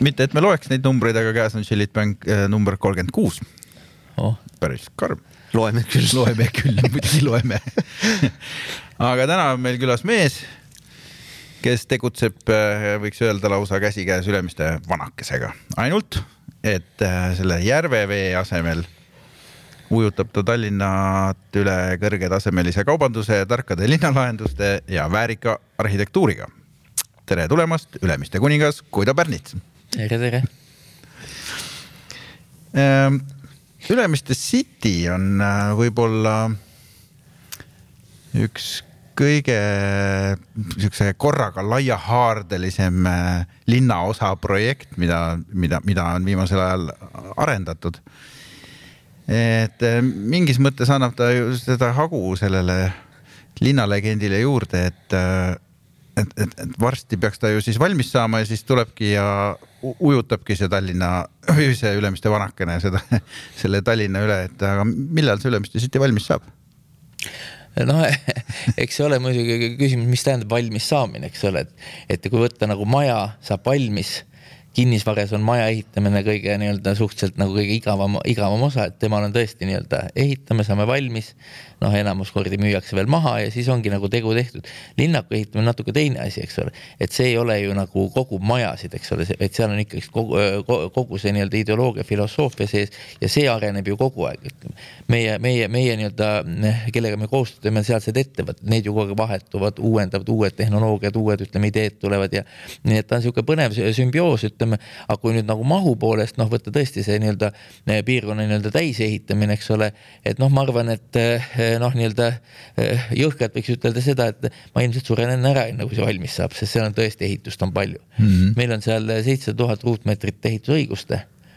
mitte, et me loeks neid numbreid, aga käes on Chillit Bank äh, number kolmkümmend kuus. oh. päris karm. loeme küll. loeme küll, muidugi loeme aga täna on meil külas mees, kes tegutseb, äh, võiks öelda lausa käsikäes Ülemiste vanakesega, ainult et äh, selle järvevee asemel ujutab ta Tallinnat üle kõrgetasemelise kaubanduse, tarkade linnalahenduste ja väärika arhitektuuriga. Tere tulemast, Ülemiste kuningas Guido Pärnits. tere, tere. Ehm, Ülemiste City on äh, võib-olla üks kõige niisuguse korraga laiahaardelisem äh, linnaosa projekt, mida, mida, mida on viimasel ajal arendatud et äh, mingis mõttes annab ta ju seda hagu sellele linnalegendile juurde, et, et, et, et varsti peaks ta ju siis valmis saama ja siis tulebki ja ujutabki see Tallinna, see Ülemiste vanakene seda, selle Tallinna üle, et aga millal see Ülemiste City valmis saab? noh, eks see ole muidugi küsimus, mis tähendab valmis saamine, eks ole, et, et kui võtta nagu maja saab valmis kinnisvaras on maja ehitamine kõige nii-öelda suhteliselt nagu kõige igavam, igavam osa, et temal on tõesti nii-öelda ehitame, saame valmis. noh, enamus kordi müüakse veel maha ja siis ongi nagu tegu tehtud. linnaku ehitamine on natuke teine asi, eks ole, et see ei ole ju nagu kogu majasid, eks ole, vaid seal on ikkagi kogu, kogu see nii-öelda ideoloogia, filosoofia sees ja see areneb ju kogu aeg. meie, meie, meie nii-öelda, kellega me koostööd teeme, sealsed ettevõtted, need ju kogu aeg vahetuvad, uuendavad, uued tehnoloogiad, uued, ütleme, ideed tulevad ja nii et ta on niisugune põnev sümbioos, ütleme ütleme, aga kui nüüd nagu mahu poolest noh, võtta tõesti see nii-öelda eh, piirkonna nii-öelda täisehitamine, eks ole, et noh, ma arvan, et eh, noh, nii-öelda eh, jõhkralt võiks ütelda seda, et ma ilmselt suren enne ära, enne kui see valmis saab, sest seal on tõesti ehitust on palju mm. -hmm. meil on seal seitsesada tuhat ruutmeetrit ehitusõigust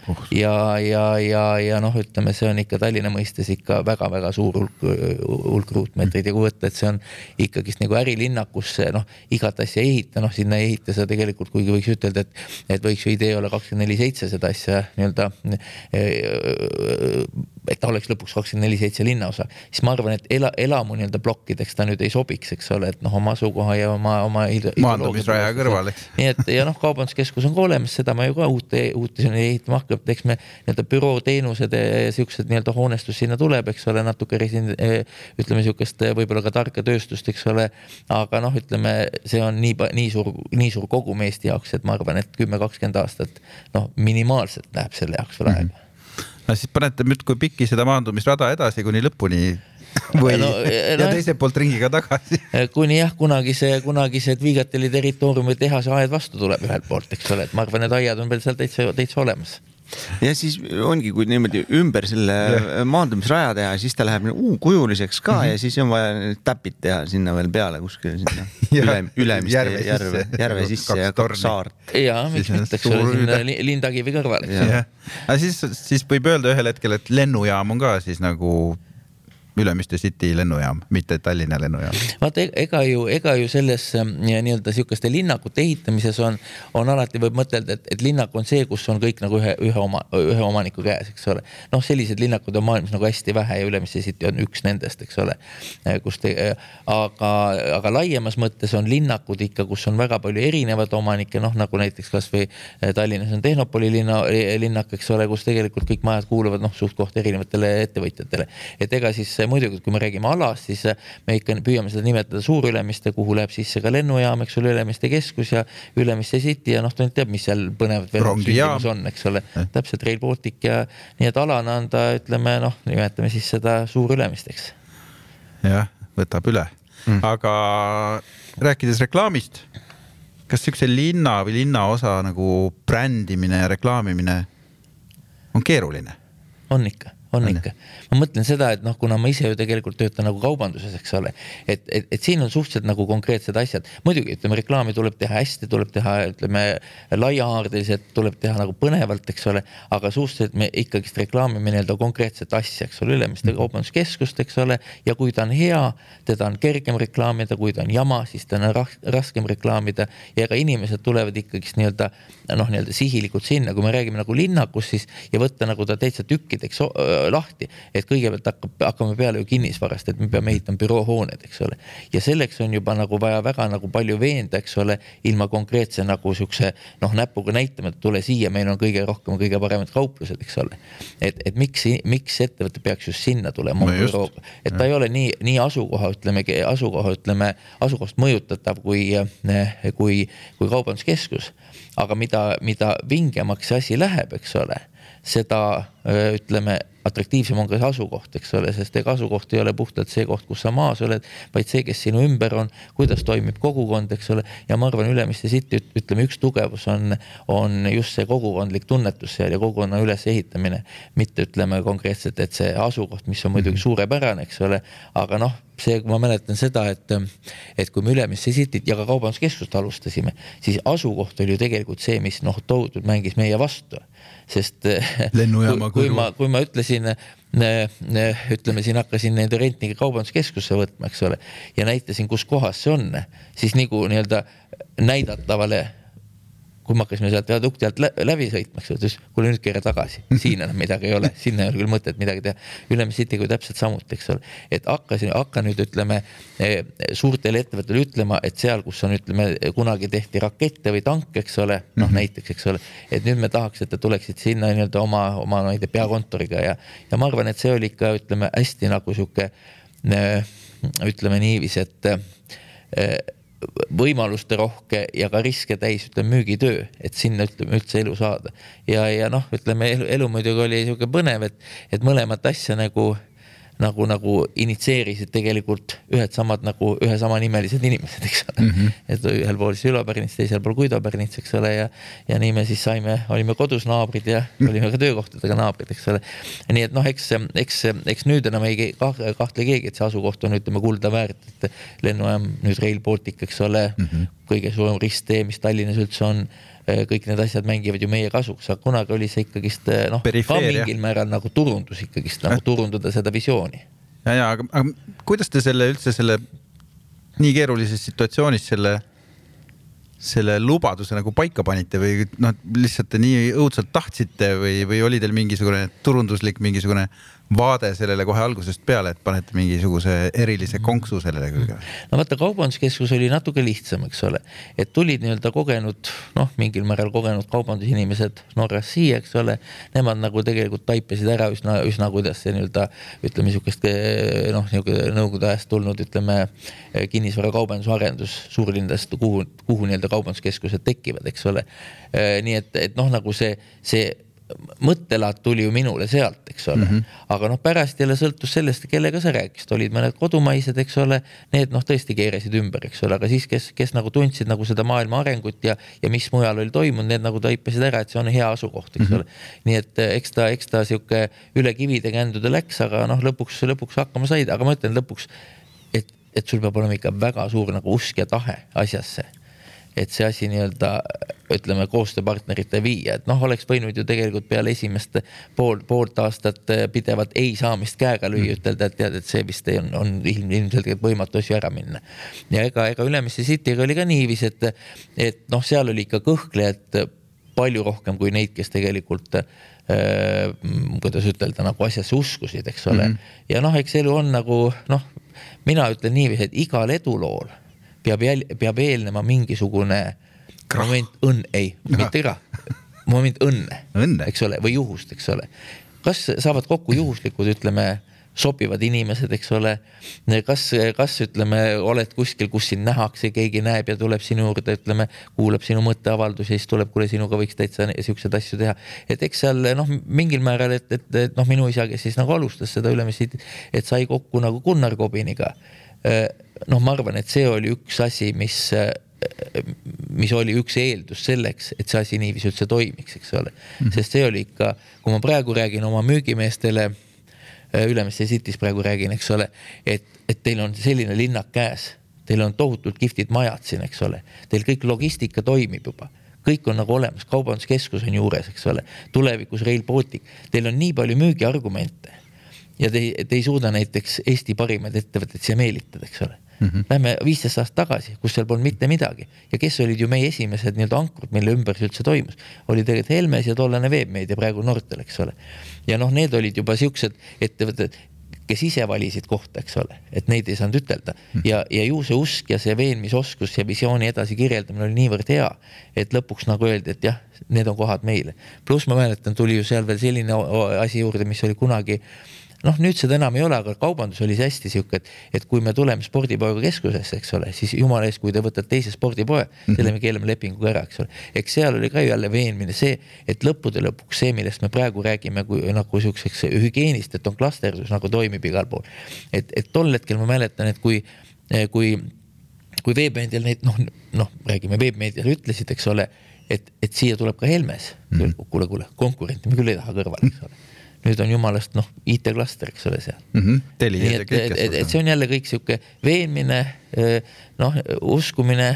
oh. ja, ja, ja, ja noh, ütleme, see on ikka Tallinna mõistes ikka väga-väga suur hulk, hulk ruutmeetreid ja kui võtta, et see on ikkagist nagu ärilinnakusse noh, igat asja ehita, noh sinna ei ehita sa tegelikult, kuigi võiks ütelda, et, et võiks ju idee olla kakskümmend neli seitse seda asja nii-öelda et ta oleks lõpuks kakskümmend neli seitse linnaosa, siis ma arvan, et ela, elamu nii-öelda plokkideks ta nüüd ei sobiks, eks ole, et noh, oma asukoha ja oma, oma. maandumisraja kõrval, eks. nii et ja noh, kaubanduskeskus on ka olemas, seda ma ju ka uut, uut ehitama hakkan, et eks me nii-öelda bürooteenused ja siuksed nii-öelda hoonestus sinna tuleb, eks ole, natuke resin-, ütleme sihukest võib-olla ka tarka tööstust, eks ole. aga noh, ütleme, see on nii, nii suur, nii suur kogum Eesti jaoks, et ma arvan, et kümme, kakskümmend aastat noh, minimaalselt läheb selle jaoks veel aega mm -hmm no siis panete muudkui pikki seda maandumisrada edasi kuni lõpuni või no, ja no, teiselt poolt ringiga tagasi. kuni jah, kunagi see, kunagi see Viigateli territooriumi tehase aed vastu tuleb ühelt poolt, eks ole, et ma arvan, need aiad on veel seal täitsa, täitsa olemas ja siis ongi, kui niimoodi ümber selle ja. maandumisraja teha, siis ta läheb U-kujuliseks ka mm -hmm. ja siis on vaja täpid teha sinna veel peale kuskile sinna üle, Ülemiste järve, järve, järve sisse ja kaks saart. ja miks mitte, eks ole, sinna Lindakivi kõrvale. aga siis, siis võib öelda ühel hetkel, et lennujaam on ka siis nagu Ülemiste City lennujaam, mitte Tallinna lennujaam. vaata, e-, ega ju, ega ju selles ähm, nii-öelda sihukeste linnakute ehitamises on, on alati võib mõtelda, et, et linnak on see, kus on kõik nagu ühe, ühe oma, ühe omaniku käes, eks ole. noh, selliseid linnakuid on maailmas nagu hästi vähe ja Ülemiste City on üks nendest, eks ole. Äh, kus te, äh, aga, aga laiemas mõttes on linnakud ikka, kus on väga palju erinevaid omanikke, noh nagu näiteks kasvõi äh, Tallinnas on Tehnopoli linna, linnak, eks ole, kus tegelikult kõik majad kuuluvad noh, suht-koht erinevatele ettevõtjatele. et ega siis muidugi, kui me räägime alast, siis äh, me ikka püüame seda nimetada Suur-Ülemiste, kuhu läheb sisse ka lennujaam, eks ole, Ülemiste keskus ja Ülemiste City ja noh, ta nüüd teab, mis seal põnevat veel on, eks ole, täpselt Rail Baltic ja nii et alana on ta, ütleme noh, nimetame siis seda Suur-Ülemisteks. jah, võtab üle mm., aga rääkides reklaamist, kas siukse linna või linnaosa nagu brändimine ja reklaamimine on keeruline? on ikka on ikka, ma mõtlen seda, et noh, kuna ma ise ju tegelikult töötan nagu kaubanduses, eks ole, et, et, et siin on suhteliselt nagu konkreetsed asjad. muidugi ütleme, reklaami tuleb teha hästi, tuleb teha, ütleme laiahaardeliselt, tuleb teha nagu põnevalt, eks ole, aga suhteliselt me ikkagist reklaamime nii-öelda konkreetset asja, eks ole, Ülemiste mm. kaubanduskeskust, eks ole. ja kui ta on hea, teda on kergem reklaamida, kui ta on jama, siis ta on raskem reklaamida ja ega inimesed tulevad ikkagist nii-öelda noh, nii-öelda sihilikult sinna, kui me räägime nagu linnakust, siis ja võtta nagu ta täitsa tükkideks lahti, et kõigepealt hakkab, hakkame peale ju kinnisvarast, et me peame ehitama büroohooned, eks ole. ja selleks on juba nagu vaja väga nagu palju veenda, eks ole, ilma konkreetse nagu siukse noh, näpuga näitama, et tule siia, meil on kõige rohkem, kõige paremad kauplused, eks ole. et, et miks, miks ettevõte peaks just sinna tulema no bürooga, et ta ja. ei ole nii, nii asukoha, ütleme, asukoha, ütleme, asukohast mõjutatav kui, kui, kui kaubanduskeskus aga mida, mida vingemaks see asi läheb, eks ole, seda ütleme, atraktiivsem on ka see asukoht, eks ole, sest ega asukoht ei ole puhtalt see koht, kus sa maas oled, vaid see, kes sinu ümber on, kuidas toimib kogukond, eks ole. ja ma arvan, Ülemiste City ütleme, üks tugevus on, on just see kogukondlik tunnetus seal ja kogukonna ülesehitamine. mitte ütleme konkreetselt, et see asukoht, mis on muidugi mhm. suurepärane, eks ole, aga noh, see, ma mäletan seda, et, et kui me Ülemiste Cityt ja ka kaubanduskeskust alustasime, siis asukoht oli ju tegelikult see, mis noh, tohutult mängis meie vastu sest lennujaama kui, kui ma, kui ma ütlesin, ütleme siin hakkasin nende rentnike kaubanduskeskusse võtma, eks ole, ja näitasin, kus kohas see on, siis nagu nii-öelda näidatavale kui me hakkasime sealt viadukti alt läbi sõitma, eks ütles, kuule nüüd keera tagasi, siin enam midagi ei ole, sinna ei ole küll mõtet midagi teha. Ülemise Cityga täpselt samuti, eks ole, et hakkasin, hakka nüüd ütleme eh, suurtele ettevõtetele ütlema, et seal, kus on, ütleme, kunagi tehti rakette või tanke, eks ole, noh -hmm. näiteks, eks ole, et nüüd me tahaks, et te tuleksite sinna nii-öelda oma, oma, ma ei tea, peakontoriga ja, ja ma arvan, et see oli ikka, ütleme hästi nagu sihuke, eh, ütleme niiviisi, et eh, võimaluste rohke ja ka riske täis, ütleme müügitöö, et sinna ütleme üldse elu saada. ja, ja noh, ütleme elu, elu muidugi oli sihuke põnev, et, et mõlemat asja nagu nagu, nagu initsieerisid tegelikult ühed samad nagu ühe sama nimelised inimesed, eks ole mm. -hmm. et ühel pool siis Ülo Pärnits, teisel pool Guido Pärnits, eks ole, ja, ja nii me siis saime, olime kodus naabrid ja olime ka töökohtadega naabrid, eks ole. nii et noh, eks, eks, eks nüüd enam ei kahtle keegi, et see asukoht on, ütleme, kulda väärt, et lennujaam nüüd Rail Baltic, eks ole mm, -hmm. kõige suurem risttee, mis Tallinnas üldse on kõik need asjad mängivad ju meie kasuks, aga kunagi oli see ikkagist äh, noh, ka mingil määral nagu turundus ikkagist nagu turundada seda visiooni. ja, ja aga, aga kuidas te selle üldse selle nii keerulises situatsioonis selle, selle lubaduse nagu paika panite või noh, lihtsalt te nii õudselt tahtsite või, või oli teil mingisugune turunduslik mingisugune vaade sellele kohe algusest peale, et panete mingisuguse erilise konksu sellele külge? no vaata, kaubanduskeskus oli natuke lihtsam, eks ole, et tulid nii-öelda kogenud, noh, mingil määral kogenud kaubandusinimesed Norrast siia, eks ole. Nemad nagu tegelikult taipasid ära üsna, üsna, kuidas see nii-öelda ütleme sihukest noh, niisugune nõukogude ajast tulnud, ütleme kinnisvara kaubandusarendus suurlinnadest, kuhu, kuhu nii-öelda kaubanduskeskused tekivad, eks ole. nii et, et noh, nagu see, see mõttelaad tuli ju minule sealt, eks ole mm. -hmm. aga noh, pärast jälle sõltus sellest, kellega sa rääkisid, olid mõned kodumaised, eks ole. Need noh, tõesti keerasid ümber, eks ole, aga siis, kes, kes nagu tundsid nagu seda maailma arengut ja, ja mis mujal oli toimunud, need nagu taipasid ära, et see on hea asukoht, eks mm -hmm. ole. nii et eh, eks ta, eks ta sihuke üle kivide kändude läks, aga noh, lõpuks, lõpuks hakkama said, aga ma ütlen lõpuks, et, et sul peab olema ikka väga suur nagu usk ja tahe asjasse et see asi nii-öelda ütleme koostööpartnerite viia, et noh, oleks võinud ju tegelikult peale esimest pool, poolt aastat pidevat ei saamist käega lüüa, mm. ütelda, et tead, et see vist ei, on, on ilm, ilmselgelt võimatu asju ära minna. ja ega, ega Ülemiste City'ga oli ka niiviisi, et, et noh, seal oli ikka kõhklejad palju rohkem kui neid, kes tegelikult äh, kuidas ütelda, nagu asjasse uskusid, eks ole mm. -hmm. ja noh, eks elu on nagu noh, mina ütlen niiviisi, et igal edulool peab jäl-, peab eelnema mingisugune krahh. moment õnn, ei, mitte krahh, moment õnne, õnne., eks ole, või juhust, eks ole. kas saavad kokku juhuslikud, ütleme, sobivad inimesed, eks ole. kas, kas ütleme, oled kuskil, kus sind nähakse, keegi näeb ja tuleb sinu juurde, ütleme, kuulab sinu mõtteavaldusi, siis tuleb, kuule, sinuga võiks täitsa siukseid asju teha. et eks seal noh, mingil määral, et, et, et noh, minu isa, kes siis nagu alustas seda Ülemist, et sai kokku nagu Gunnar Kobiniga noh, ma arvan, et see oli üks asi, mis, mis oli üks eeldus selleks, et see asi niiviisi üldse toimiks, eks ole mm. -hmm. sest see oli ikka, kui ma praegu räägin oma müügimeestele, Ülemiste City's praegu räägin, eks ole, et, et teil on selline linnak käes, teil on tohutult kihvtid majad siin, eks ole, teil kõik logistika toimib juba. Kõik on nagu olemas, kaubanduskeskus on juures, eks ole, tulevikus Rail Baltic, teil on nii palju müügiargumente. Ja te, te ei suuda näiteks Eesti parimaid ettevõtteid siia meelitada, eks ole mm. -hmm. Lähme viisteist aastat tagasi, kus seal polnud mitte midagi ja kes olid ju meie esimesed nii-öelda ankrud, mille ümber see üldse toimus, oli tegelikult Helmes ja tollane Veebmeedia, praegu Nortal, eks ole. ja noh, need olid juba siuksed ettevõtted, kes ise valisid kohta, eks ole, et neid ei saanud ütelda mm. ja, ja ju see usk ja see veenmisoskus ja visiooni edasi kirjeldamine oli niivõrd hea, et lõpuks nagu öeldi, et jah, need on kohad meile. pluss ma mäletan, tuli ju seal veel selline asi juurde, mis oli kunagi äh, noh, nüüd seda enam ei ole, aga kaubandus oli see hästi sihuke, et, et kui me tuleme spordipoega keskusesse, eks ole, siis jumala eest, kui te võtate teise spordipoe -hmm. selle me keelame lepinguga ära, eks ole. eks seal oli ka jälle veenmine see, et lõppude lõpuks see, millest me praegu räägime, kui nagu sihukeseks hügieenist, et on klasterdus nagu toimib igal pool. et, et tol hetkel ma mäletan, et kui, kui, kui veebmeedial neid noh, noh, räägime veebmeediale ütlesid, eks ole, et, et siia tuleb ka Helmes mm -hmm.. kuule, kuule, konkurenti me küll ei taha kõrvale, eks ole nüüd on jumalast noh, IT-klaster, eks ole seal mm. -hmm. nii et, et, et, et see on jälle kõik sihuke veenmine, noh, uskumine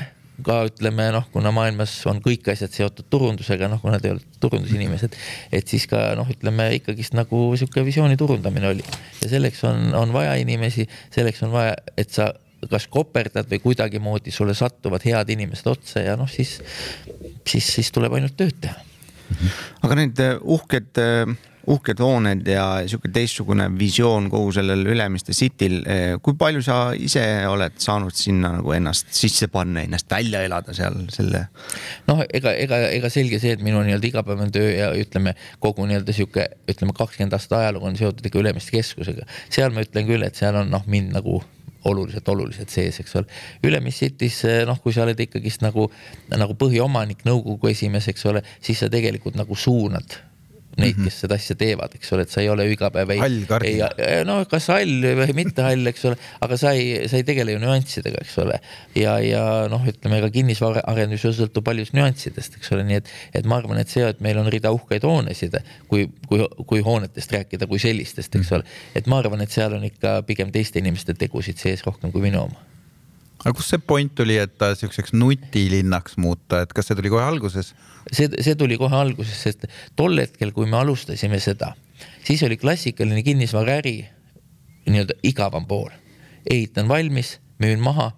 ka ütleme noh, kuna maailmas on kõik asjad seotud turundusega, noh, kuna te olete turundusinimesed, et siis ka noh, ütleme ikkagist nagu sihuke visiooni turundamine oli ja selleks on, on vaja inimesi, selleks on vaja, et sa kas koperdad või kuidagimoodi sulle satuvad head inimesed otsa ja noh, siis, siis, siis tuleb ainult tööd teha. aga need uhked uhked hooned ja sihuke teistsugune visioon kogu sellel Ülemiste Cityl. Kui palju sa ise oled saanud sinna nagu ennast sisse panna, ennast välja elada seal selle? noh, ega, ega, ega selge see, et minu nii-öelda igapäevane töö ja ütleme kogu nii-öelda sihuke, ütleme kakskümmend aastat ajalugu on seotud ikka Ülemiste keskusega. seal ma ütlen küll, et seal on noh, mind nagu oluliselt, oluliselt sees, eks ole. Ülemiste City's noh, kui sa oled ikkagist nagu, nagu põhiomanik, nõukogu esimees, eks ole, siis sa tegelikult nagu suunad neid mm, -hmm. kes seda asja teevad, eks ole, et sa ei ole ju iga päev ei. kardin. no kas hall või mitte hall, eks ole, aga sa ei, sa ei tegele ju nüanssidega, eks ole. ja, ja noh, ütleme ka kinnisvaraarendus ju sõltub paljust nüanssidest, eks ole, nii et, et ma arvan, et see, et meil on rida uhkeid hoonesid, kui, kui, kui hoonetest rääkida kui sellistest, eks ole. et ma arvan, et seal on ikka pigem teiste inimeste tegusid sees rohkem kui minu oma aga kust see point tuli, et ta siukseks nutilinnaks muuta, et kas see tuli kohe alguses? see, see tuli kohe alguses, sest tol hetkel, kui me alustasime seda, siis oli klassikaline kinnisvaraäri nii-öelda igavam pool. ehitan valmis, müün maha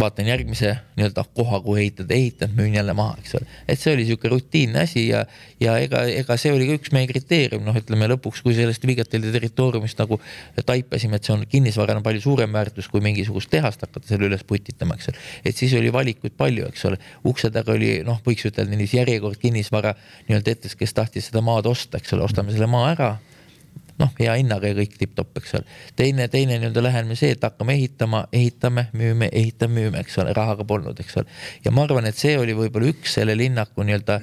vaatan järgmise nii-öelda koha, kuhu ehitada, ehitan, müün jälle maha, eks ole. et see oli sihuke rutiinne asi ja, ja ega, ega see oli ka üks meie kriteerium, noh, ütleme lõpuks, kui sellest Vigateli territooriumist nagu taipasime, et see on kinnisvarana palju suurem väärtus kui mingisugust tehast hakata selle üles putitama, eks ole. et siis oli valikuid palju, eks ole, ukse taga oli noh, võiks ütelda niiviisi järjekord kinnisvara nii-öelda ette, kes tahtis seda maad osta, eks ole, ostame selle maa ära noh, hea hinnaga ja kõik tipp-topp, eks ole. teine, teine nii-öelda lähenemine see, et hakkame ehitama, ehitame, müüme, ehitame, müüme, eks ole, rahaga polnud, eks ole. ja ma arvan, et see oli võib-olla üks selle linnaku nii-öelda,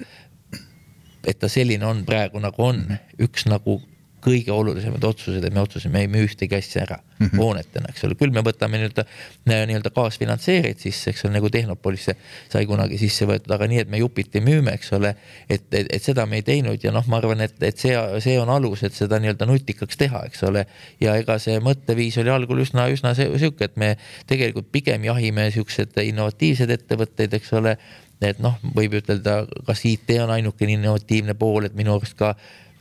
et ta selline on praegu nagu on, üks nagu kõige olulisemad otsused, et me otsustasime, ei müü ühtegi asja ära mm -hmm. hoonetena, eks ole, küll me võtame nii-öelda nii-öelda kaasfinantseerijaid sisse, eks ole, nagu Tehnopolisse sai kunagi sisse võetud, aga nii, et me jupiti müüme, eks ole. et, et, et seda me ei teinud ja noh, ma arvan, et, et see, see on alus, et seda nii-öelda nutikaks teha, eks ole. ja ega see mõtteviis oli algul üsna, üsna sihuke, et me tegelikult pigem jahime siukseid innovatiivseid ettevõtteid, eks ole et noh, võib ütelda, kas IT on ainukene innovatiivne pool, et minu arust ka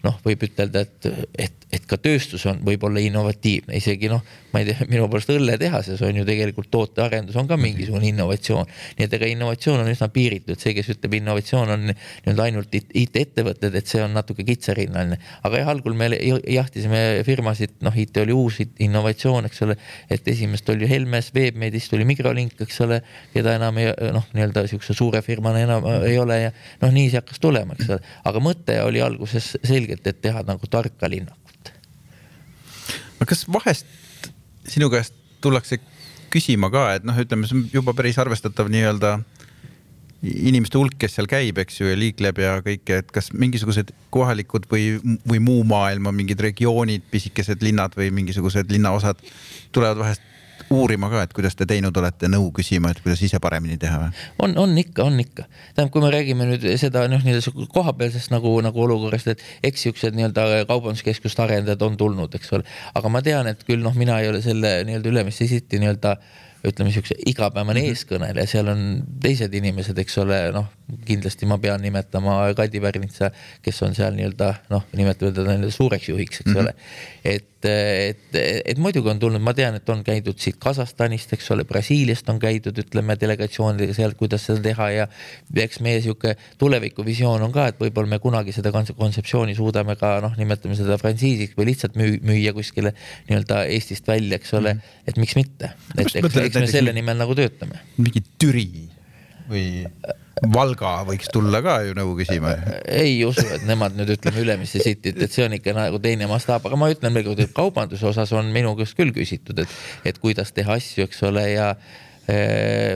noh, võib ütelda, et, et, et ka tööstus on võib-olla innovatiivne, isegi noh, ma ei tea, minu poolest õlletehases on ju tegelikult tootearendus on ka mingisugune innovatsioon. nii et ega innovatsioon on üsna piiritud, see, kes ütleb, innovatsioon on nii-öelda ainult IT-ettevõtted, et see on natuke kitsarinnaline. aga jah, algul me jahtisime firmasid, noh, IT oli uus innovatsioon, eks ole, et esimest oli Helmes, Webmedist tuli Mikrolink, eks ole, keda enam ei noh, nii-öelda sihukese suure firmana enam ei ole ja noh, nii see hakkas tulema, eks ole, aga mõte oli alguses selge selgelt, et teha nagu tarka linnakut. Aga kas vahest sinu käest tullakse küsima ka, et noh, ütleme, see on juba päris arvestatav nii-öelda inimeste hulk, kes seal käib, eks ju, ja liikleb ja kõike, et kas mingisugused kohalikud või, või muu maailma mingid regioonid, pisikesed linnad või mingisugused linnaosad tulevad vahest uurima ka, et kuidas te teinud olete, nõu küsima, et kuidas ise paremini teha või? on, on ikka, on ikka. tähendab, kui me räägime nüüd seda noh, nii-öelda kohapealsest nagu, nagu olukorrast, et eks siuksed nii-öelda kaubanduskeskuste arendajad on tulnud, eks ole. aga ma tean, et küll noh, mina ei ole selle nii-öelda Ülemiste City nii-öelda ütleme siukse igapäevane mm -hmm. eeskõneleja, seal on teised inimesed, eks ole, noh, kindlasti ma pean nimetama Kadi Pärnitsa, kes on seal nii-öelda noh, nimetame teda suureks juhiks, eks mm -hmm. ole. et, et, et muidugi on tulnud, ma tean, et on käidud siit Kasahstanist, eks ole, Brasiiliast on käidud, ütleme delegatsioonidega sealt, kuidas seda teha ja eks meie sihuke tulevikuvisioon on ka, et võib-olla me kunagi seda kontseptsiooni suudame ka noh, nimetame seda frantsiisiks või lihtsalt müü, müüa kuskile nii-öelda Eestist välja, eks ole mm, -hmm. et miks mitte, et eks, eks me selle nimel nagu töötame. mingi Türi või Valga võiks tulla ka ju nõu küsima. ei usu, et nemad nüüd ütleme Ülemiste Cityt, et see on ikka nagu teine mastaap, aga ma ütlen veel kord, et kaubanduse osas on minu käest küll küsitud, et, et kuidas teha asju, eks ole, ja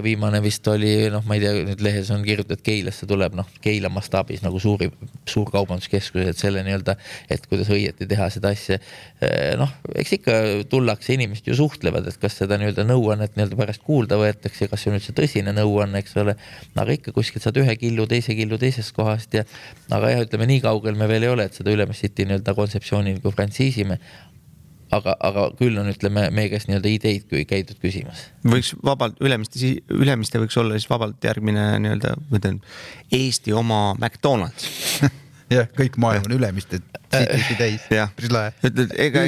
viimane vist oli, noh, ma ei tea, nüüd lehes on kirjutatud, Keilasse tuleb, noh, Keila mastaabis nagu suuri, suur kaubanduskeskus, et selle nii-öelda, et kuidas õieti teha seda asja. Äh, noh, eks ikka tullakse, inimesed ju suhtlevad, et kas seda nii-öelda nõuannet nii-öelda pärast kuulda võetakse, kas see on üldse tõsine nõuanne, eks ole. aga ikka kuskilt saad ühe killu, teise killu teisest kohast ja, aga jah, ütleme nii kaugel me veel ei ole, et seda Ülemiste City nii-öelda kontseptsiooni nagu frantsiisime aga, aga küll on, ütleme meie käest nii-öelda ideid kui käidud küsimas. võiks vabalt Ülemiste, Ülemiste võiks olla siis vabalt järgmine nii-öelda, ma ütlen Eesti oma McDonalds jah, kõik maailm on Ülemiste city'si täis. päris lahe. ütled, ega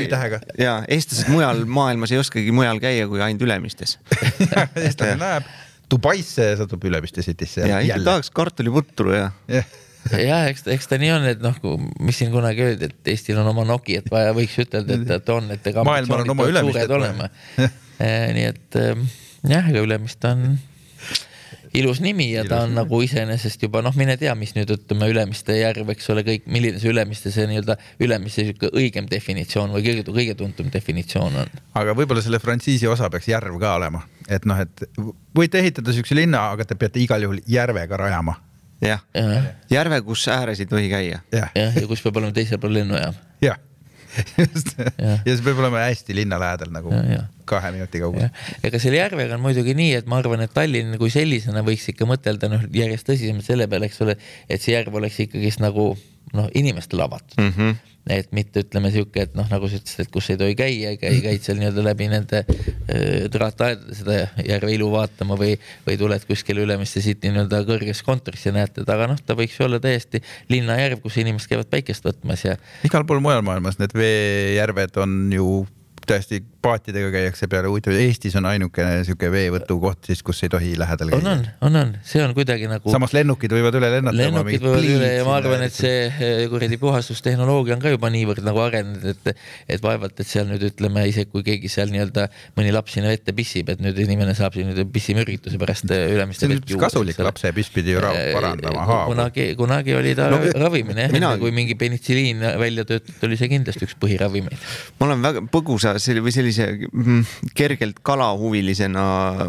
ja eestlased mujal maailmas ei oskagi mujal käia kui ainult Ülemistes eestlane läheb Dubaisse ja satub Ülemiste city'sse. ja ikka tahaks kartuliputru ja, ja jah, eks, eks ta nii on, et noh, mis siin kunagi öeldi, et Eestil on oma Nokiat vaja, võiks ütelda, et, et on, et ega on oma Ülemised olema. Eh, nii et eh, jah, ega Ülemist on ilus nimi ja ilus ta on nimi. nagu iseenesest juba noh, mine tea, mis nüüd ütleme Ülemiste järv, eks ole, kõik, milline see Ülemiste see nii-öelda Ülemiste sihuke õigem definitsioon või kõige, kõige tuntum definitsioon on. aga võib-olla selle frantsiisi osa peaks järv ka olema, et noh, et võite ehitada siukse linna, aga te peate igal juhul järve ka rajama jah ja., järve, kus ääres ei tohi käia. jah, ja kus peab olema teisel pool lennujaam. jah, just ja. ja see peab olema hästi linna lähedal nagu ja, ja. kahe minuti kaugusel. ega selle järvega on muidugi nii, et ma arvan, et Tallinn kui sellisena võiks ikka mõtelda noh, järjest tõsisemalt selle peale, eks ole, et see järv oleks ikkagist nagu noh, inimestele avatud mm. -hmm et mitte ütleme sihuke, et noh, nagu sa ütlesid, et kus ei tohi käia, ei käi, käid seal nii-öelda läbi nende traataedade seda järve ilu vaatama või, või tuled kuskile Ülemiste City nii-öelda kõrgesse kontorisse ja näed teda, aga noh, ta võiks ju olla täiesti linnajärv, kus inimesed käivad päikest võtmas ja. igal pool mujal maailmas need veejärved on ju täiesti paatidega käiakse peale, huvitav, Eestis on ainukene sihuke veevõtukoht siis, kus ei tohi lähedal käia. on, on, on, on, see on kuidagi nagu. samas lennukid võivad üle lennata. lennukid võivad üle ja ma arvan, et see eh, kuradi puhastustehnoloogia on ka juba niivõrd nagu arenenud, et, et vaevalt, et seal nüüd ütleme, isegi kui keegi seal nii-öelda mõni laps sinna vette pissib, et nüüd inimene saab siin nüüd pissimürgituse pärast eh, Ülemiste vett juua. kasulik lapse piss pidi ju eh, parandama haavu. kunagi, kunagi oli ta no, ravimine jah mina..., enne kui mingi penitsilliin välja töötati, oli see kindlasti üks põhiravimeid. ma olen väga põgusa või sellise sellise mm, kergelt kalahuvilisena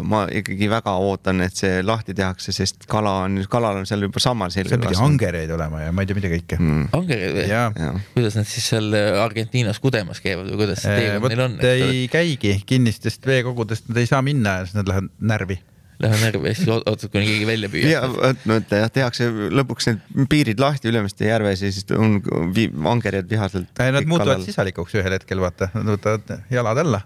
ma ikkagi väga ootan, et see lahti tehakse, sest kala on, kalal on seal juba sammal selga. seal pidi angereid olema ja ma ei tea mida kõike mm.. angereid või? kuidas nad siis seal Argentiinas kudemas käivad või kuidas see teekond neil on? ei käigi, kinnistest veekogudest nad ei saa minna ja siis nad lähevad närvi Lähen närvi ja siis ootad, kuni keegi välja püüab. ja vot no et jah, tehakse lõpuks need piirid lahti Ülemiste järves ja siis on angerjad vihaselt. Nad muutuvad kalal. sisalikuks ühel hetkel, vaata, nad võtavad jalad alla.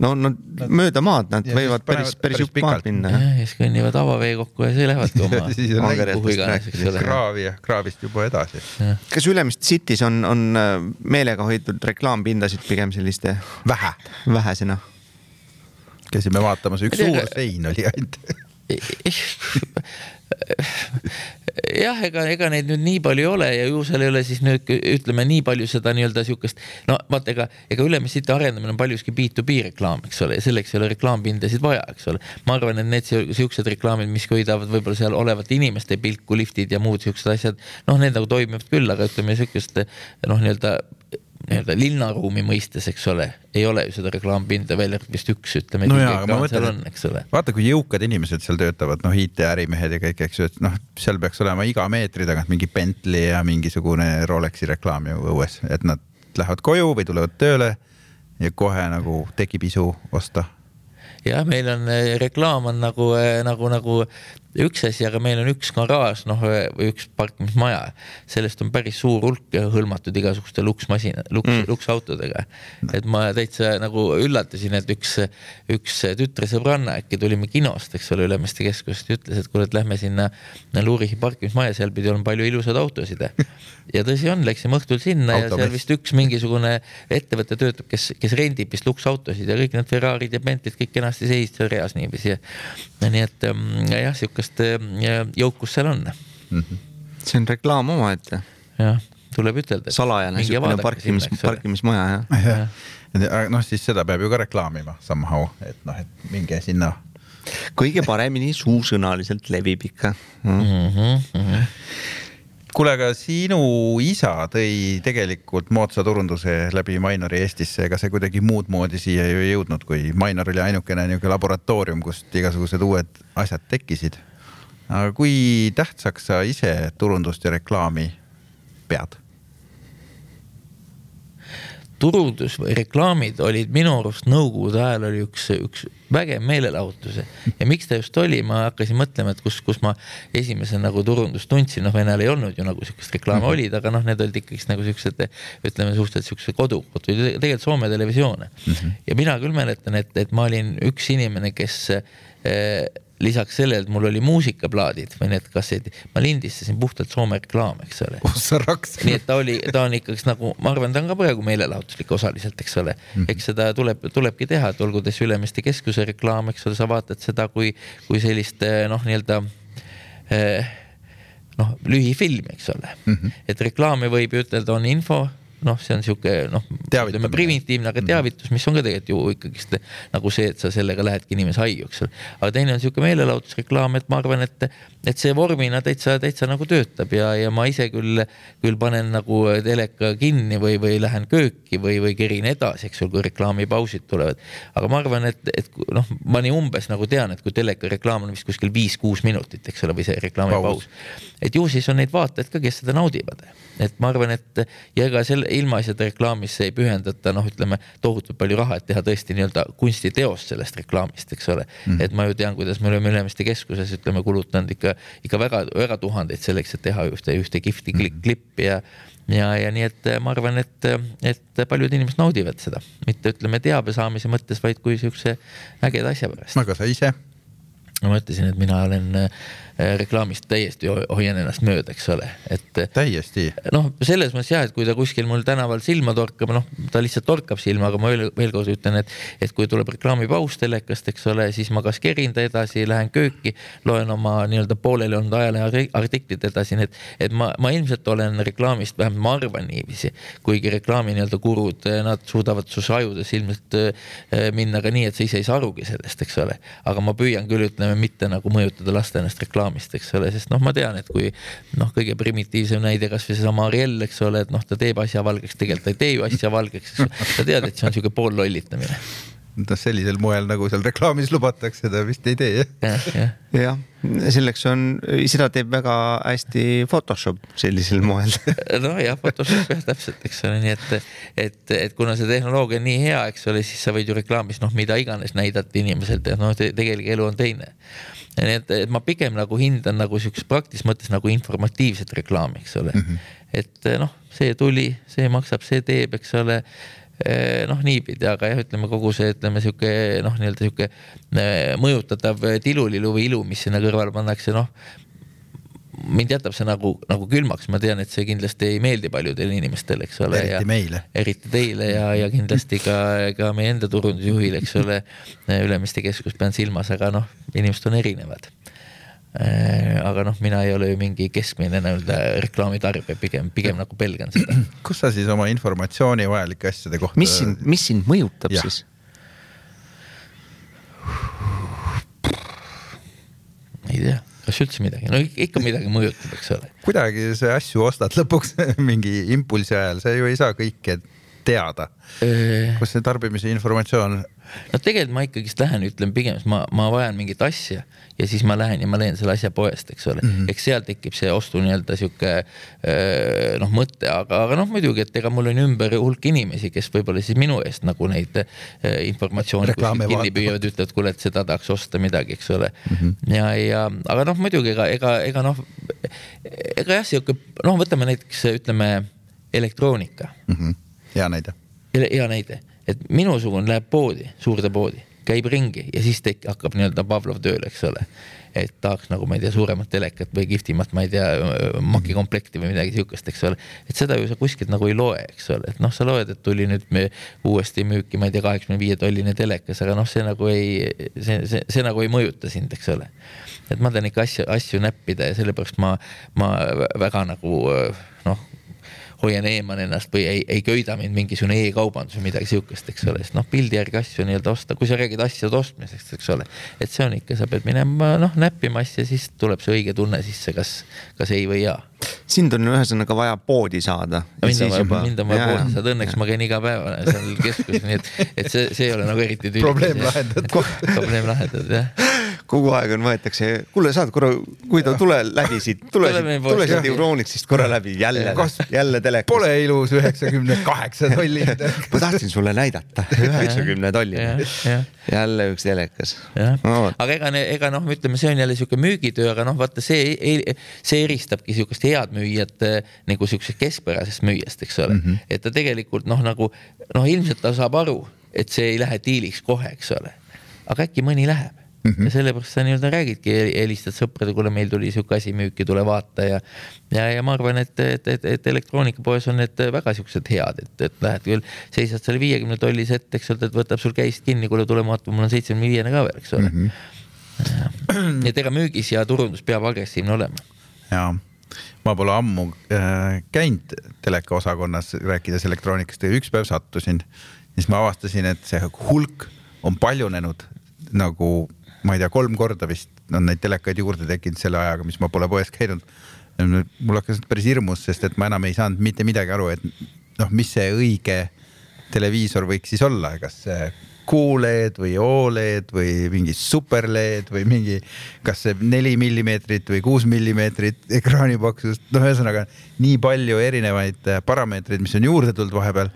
no nad no, mööda maad, nad võivad päris, päris jupp maad minna. ja siis kõnnivad avaveekokku ja siis lähevadki oma kuhu iganes, eks ole. kraavi ja kraavist juba edasi. kas Ülemiste City's on, on äh, meelega hoitud reklaampindasid pigem selliste? vähe. vähesena käisime vaatamas, üks suur sein oli ainult jah, ega, ega neid nüüd nii palju ei ole ja ju seal ei ole siis nüüd ütleme nii palju seda nii-öelda siukest, no vaata, ega, ega Ülemiste arendamine on paljuski B2B reklaam, eks ole, ja selleks ei ole reklaampindasid vaja, eks ole. ma arvan, et need siuksed reklaamid, mis köidavad võib-olla seal olevate inimeste pilku, liftid ja muud siuksed asjad, noh, need nagu toimivad küll, aga ütleme siukest noh, nii-öelda nii-öelda linnaruumi mõistes, eks ole, ei ole ju seda reklaampinda välja vist üks, ütleme. no jaa, aga ma mõtlen, et vaata, kui jõukad inimesed seal töötavad, noh, IT-ärimehed ja kõik, eks ju, et noh, seal peaks olema iga meetri tagant mingi Bentley ja mingisugune Rolexi reklaam ju õues, et nad lähevad koju või tulevad tööle ja kohe nagu tekib isu osta jah, meil on eh, reklaam on nagu, eh, nagu, nagu üks asi, aga meil on üks garaaž, noh, või üks parkimismaja, sellest on päris suur hulk hõlmatud igasuguste luksmasina, luks mm., luksautodega. et ma täitsa nagu üllatasin, et üks, üks tütre sõbranna äkki tulime kinost, eks ole, Ülemiste keskusest, ütles, et kuule, et lähme sinna Luurichi parkimismaja, seal pidi olema palju ilusaid autosid. ja tõsi on, läksime õhtul sinna Auto ja seal vist üks mingisugune ettevõte töötab, kes, kes rendib vist luksautosid ja kõik need Ferrarid ja Bentley'd kõik kenasti seisid seal reas niiviisi. nii et mm, jah, sihukest mm, jõukust seal on mm. -hmm. see on reklaam omaette. jah, tuleb ütelda. salajane sihukene parkimis, parkimismaja jah ja. ja.. noh, siis seda peab ju ka reklaamima somehow, et noh, et minge sinna kõige paremini suusõnaliselt levib ikka mm. -hmm, mm -hmm kuule, aga sinu isa tõi tegelikult moodsa turunduse läbi Mainori Eestisse, ega see kuidagi muud moodi siia ju ei jõudnud, kui Mainor oli ainukene niisugune laboratoorium, kust igasugused uued asjad tekkisid. Aga kui tähtsaks sa ise turundust ja reklaami pead? turundus või reklaamid olid minu arust nõukogude ajal oli üks, üks vägev meelelahutus. ja miks ta just oli, ma hakkasin mõtlema, et kus, kus ma esimese nagu turundust tundsin, noh, Venemaal ei olnud ju nagu sihukest reklaami mm -hmm. olid, aga noh, need olid ikkagist nagu siuksed, ütleme suhteliselt siukse või tegelikult Soome televisioone mm. -hmm. ja mina küll mäletan, et, et ma olin üks inimene, kes eh, lisaks sellele, et mul oli muusikaplaadid või need kassetid, ma lindistasin puhtalt Soome reklaame, eks ole. oh sa raks. nii et ta oli, ta on ikkagist nagu, ma arvan, ta on ka praegu meelelahutuslik osaliselt, eks ole. -hmm. eks seda tuleb, tulebki teha, et olgu ta siis Ülemiste keskuse reklaam, eks ole, sa vaatad seda kui, kui sellist noh, nii-öelda eh, noh, lühifilmi, eks ole mm. -hmm. et reklaami võib ju ütelda, on info noh, see on sihuke noh, ütleme primitiivne, aga mhm. teavitus, mis on ka tegelikult ju ikkagist nagu see, et sa sellega lähedki inimese haiu, eks ole. aga teine on sihuke meelelahutusreklaam, et ma arvan, et, et see vormina täitsa, täitsa nagu töötab ja, ja ma ise küll, küll panen nagu teleka kinni või, või lähen kööki või, või kerin edasi, eks ju, kui reklaamipausid tulevad. aga ma arvan, et, et noh, ma nii umbes nagu tean, et kui teleka reklaam on vist kuskil viis-kuus minutit, eks ole, või see reklaamipaus. et ju siis on neid vaatajaid ka, kes seda naudivad. et ma arvan, et ja ega selle ilmaasjade reklaamisse ei pühendata noh, ütleme tohutult palju raha, et teha tõesti nii-öelda kunstiteost sellest reklaamist, eks ole mm.. et ma ju tean, kuidas me oleme Ülemiste keskuses ütleme kulutanud ikka, ikka väga-väga tuhandeid selleks, et teha ühte, ühte kihvti mm. klippi ja ja, ja nii, et ma arvan, et, et paljud inimesed naudivad seda, mitte ütleme teabe saamise mõttes, vaid kui siukse ägeda asja pärast. aga sa ise? Ma ütlesin, et mina olen äh, Äh, reklaamist täiesti hoian ennast mööda, eks ole, et. täiesti. noh, selles mõttes jah, et kui ta kuskil mul tänaval silma torkab, noh, ta lihtsalt torkab silma, aga ma veel, veel kord ütlen, et, et kui tuleb reklaamipaus telekast, eks ole, siis ma kas kerin ta edasi, lähen kööki, loen oma nii-öelda pooleli olnud ajaleheartiklid edasi, nii et, et ma, ma ilmselt olen reklaamist, vähemalt ma arvan niiviisi, kuigi reklaami nii-öelda gurud, nad suudavad sus ajudes ilmselt äh, minna ka nii, et sa ise ei saa arugi sellest, eks ole. aga ma püüan küll, ütleme, mitte nagu mõjutada lasta ennast reklaami reklaamist, eks ole, sest noh, ma tean, et kui noh, kõige primitiivsem näide, kasvõi seesama Ariel, eks ole, et noh, ta teeb asja valgeks, tegelikult ta ei tee ju asja valgeks, eks ole. sa tead, et see on sihuke poollollitamine noh, sellisel moel nagu seal reklaamis lubatakse, ta vist ei tee jah ja,. jah, selleks on, seda teeb väga hästi Photoshop sellisel moel nojah, Photoshop jah, täpselt, eks ole, nii et, et, et kuna see tehnoloogia on nii hea, eks ole, siis sa võid ju reklaamis noh, mida iganes näidata inimeselt ja noh te, tegelik elu on teine nii et, et ma pigem nagu hindan nagu siukest praktilises mõttes nagu informatiivset reklaami, eks ole mm. -hmm. et noh, see tuli, see maksab, see teeb, eks ole noh, niipidi, aga jah, ütleme kogu see, ütleme sihuke noh, nii-öelda sihuke eh, mõjutatav tilulilu või ilu, mis sinna kõrvale pannakse, noh mind jätab see nagu, nagu külmaks, ma tean, et see kindlasti ei meeldi paljudele inimestele, eks ole. eriti meile. eriti teile ja, ja kindlasti ka, ka meie enda turundusjuhile, eks ole. Ülemiste keskus pean silmas, aga noh, inimesed on erinevad aga noh, mina ei ole ju mingi keskmine nii-öelda reklaamitarbija, pigem, pigem nagu pelgan seda. kus sa siis oma informatsiooni vajalike asjade kohta. mis sind, mis sind mõjutab ja. siis? ei tea kas üldse midagi, no ikka midagi mõjutab, eks ole. kuidagi see asju ostad lõpuks mingi impulsi ajal, sa ju ei saa kõike teada? kus see tarbimise informatsioon? no tegelikult ma ikkagist lähen, ütlen pigem, ma, ma vajan mingit asja ja siis ma lähen ja ma leian selle asja poest, eks ole mm -hmm., eks seal tekib see ostu nii-öelda sihuke noh, mõte, aga, aga noh, muidugi, et ega mul on ümber hulk inimesi, kes võib-olla siis minu eest nagu neid informatsiooni kinni püüavad, ütlevad, kuule, et seda tahaks osta midagi, eks ole mm. -hmm. ja, ja aga noh, muidugi ega, ega, ega noh, ega jah, sihuke noh, võtame näiteks ütleme elektroonika mm. -hmm. Hea näide. hea näide, et minusugune läheb poodi, suurde poodi, käib ringi ja siis tek-, hakkab nii-öelda Pavlov tööle, eks ole. et tahaks nagu ma ei tea, suuremat telekat või kihvtimat, ma ei tea, makikomplekti või midagi sihukest, eks ole. et seda ju sa kuskilt nagu ei loe, eks ole, et noh, sa loed, et tuli nüüd me uuesti müüki, ma ei tea, kaheksakümne viie tolline telekas, aga noh, see nagu ei, see, see, see nagu ei mõjuta sind, eks ole et ma tahan ikka asju, asju näppida ja sellepärast ma, ma väga nagu noh, hoian eemal ennast või ei, ei köida mind mingisugune e-kaubandus või midagi sihukest, eks ole, sest noh, pildi järgi asju nii-öelda osta, kui sa räägid asjade ostmisest, eks ole. et see on ikka, sa pead minema noh, näppima asja, siis tuleb see õige tunne sisse, kas, kas ei või jaa sind on ühesõnaga vaja poodi saada. mind on vaja, juba... mind on vaja poodi saada, õnneks ja. ma käin iga päev seal keskuses, nii et, et see, see ei ole nagu eriti tüli. probleem lahendatud probleem lahendatud, jah kogu aeg on, võetakse, kuule, saad korra, kui ta tule läbi siit, tule siit, tule siit Euronixist korra läbi, jälle, jälle telekas. Pole ilus üheksakümne kaheksa telekas ma tahtsin sulle näidata, üheksakümne tolline. jälle üks telekas. No. aga ega, ega noh, ütleme, see on jälle sihuke müügitöö, aga noh, vaata see, see eristabki sihukest head müüjat nagu siuksest keskpärasest müüjast, eks ole mm. -hmm. et ta tegelikult noh, nagu noh, ilmselt ta saab aru, et see ei lähe diiliks kohe, eks ole. aga äkki mõni läheb mm. -hmm. ja sellepärast sa nii-öelda räägidki, helistad sõpradele, kuule, meil tuli sihuke asi müüki, tule vaata ja. ja, ja ma arvan, et, et, et, et elektroonikapoes on need väga siuksed head, et, et lähed küll, seisad seal viiekümne tollis ette, eks ole, et võtab sul käist kinni, kuule, tule vaata, mul on seitsmekümne viiene ka veel, eks ole mm. -hmm. et ega müügis ja turundus peab agressiivne olema. jaa ma pole ammu äh, käinud telekaosakonnas rääkides elektroonikast ja üks päev sattusin, siis ma avastasin, et see hulk on paljunenud nagu ma ei tea, kolm korda vist on neid telekaid juurde tekkinud selle ajaga, mis ma pole poes käinud. mul hakkas päris hirmus, sest et ma enam ei saanud mitte midagi aru, et noh, mis see õige televiisor võiks siis olla, kas see QLED või Oled või mingi super-LED või mingi, kas see neli millimeetrit või kuus millimeetrit ekraani paksust, noh, ühesõnaga nii palju erinevaid parameetreid, mis on juurde tulnud vahepeal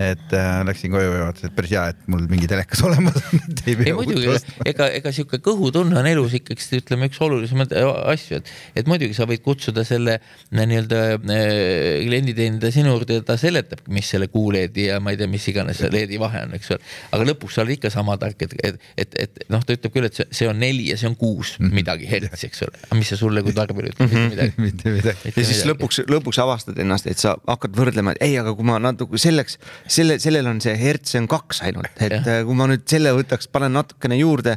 et äh, läksin koju ja vaatasin, et päris hea, et mul mingi telekas olemas on. ei, ei muidugi, ega, ega sihuke kõhutunne on elus ikkagist ütleme üks olulisemaid äh, asju, et, et muidugi sa võid kutsuda selle äh, nii-öelda äh, klienditeenindaja sinu juurde ja ta seletab, mis selle kuuleedi ja ma ei tea, mis iganes see leedi vahe on, eks ole. aga lõpuks sa oled ikka sama tark, et, et, et, et noh, ta ütleb küll, et see, see on neli ja see on kuus -hmm. midagi hertsi, eks ole. aga mis see sulle kui tarbijale ütleb mm, -hmm. mitte midagi. ja siis midagi. lõpuks, lõpuks avastad ennast, et sa hakkad võrdlema, et ei, aga kui ma natuke selleks selle, sellel on see hertz on kaks ainult, et ja. Äh, kui ma nüüd selle võtaks, panen natukene juurde,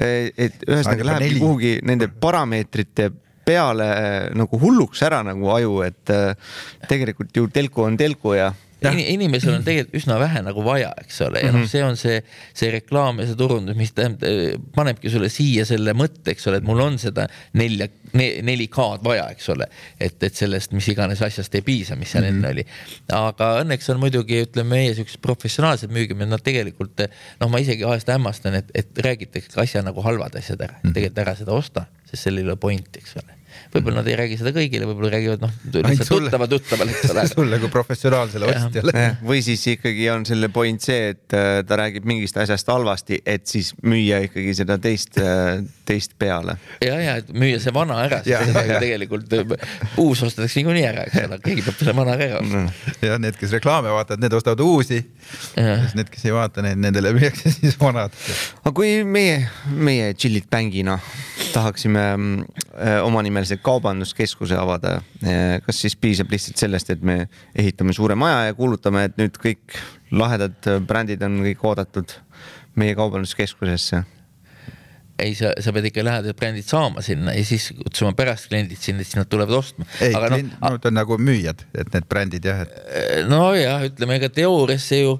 äh, et ühesõnaga lähebki kuhugi nende parameetrite peale äh, nagu hulluks ära nagu aju, et tegelikult ju telku on telku ja inimesel on tegelikult üsna vähe nagu vaja, eks ole, ja noh, mhm. see on see, see reklaam ja see turundus, mis tähendab, panebki sulle siia selle mõtte, eks ole, et mul on seda nelja ne,, 4K-d vaja, eks ole. et, et sellest, mis iganes asjast ei piisa, mis seal mm -hmm. enne oli. aga õnneks on muidugi, ütleme, meie siuksed professionaalsed müügimehed, nad tegelikult noh, ma isegi vahest hämmastan, et, et räägitakse asja nagu halvad asjad ära mm, -hmm. tegelikult ära seda osta, sest sellel ei ole pointi, eks ole võib-olla nad ei räägi seda kõigile, võib-olla räägivad noh, lihtsalt tuttava tuttavale, eks ole. sulle kui professionaalsele ostjale. või siis ikkagi on selle point see, et äh, ta räägib mingist asjast halvasti, et siis müüa ikkagi seda teist, äh, teist peale. ja, ja et müüa see vana ära, sest tegelikult äh, uus ostetakse niikuinii ära, eks ole, keegi peab selle vana ära ostma. ja need, kes reklaame vaatavad, need ostavad uusi. Need, kes ei vaata, need, nendele müüakse siis vanad. aga kui meie, meie Chillit Bangina tahaksime omanimelise kaubanduskeskuse avada, kas siis piisab lihtsalt sellest, et me ehitame suure maja ja kuulutame, et nüüd kõik lahedad brändid on kõik oodatud meie kaubanduskeskusesse? ei, sa, sa pead ikka lähedased brändid saama sinna ja siis kutsuma pärast kliendid sinna, siis nad tulevad ostma. ei, klient no, on nagu müüjad, et need brändid jah et.... nojah, ütleme, ega teoorias see ju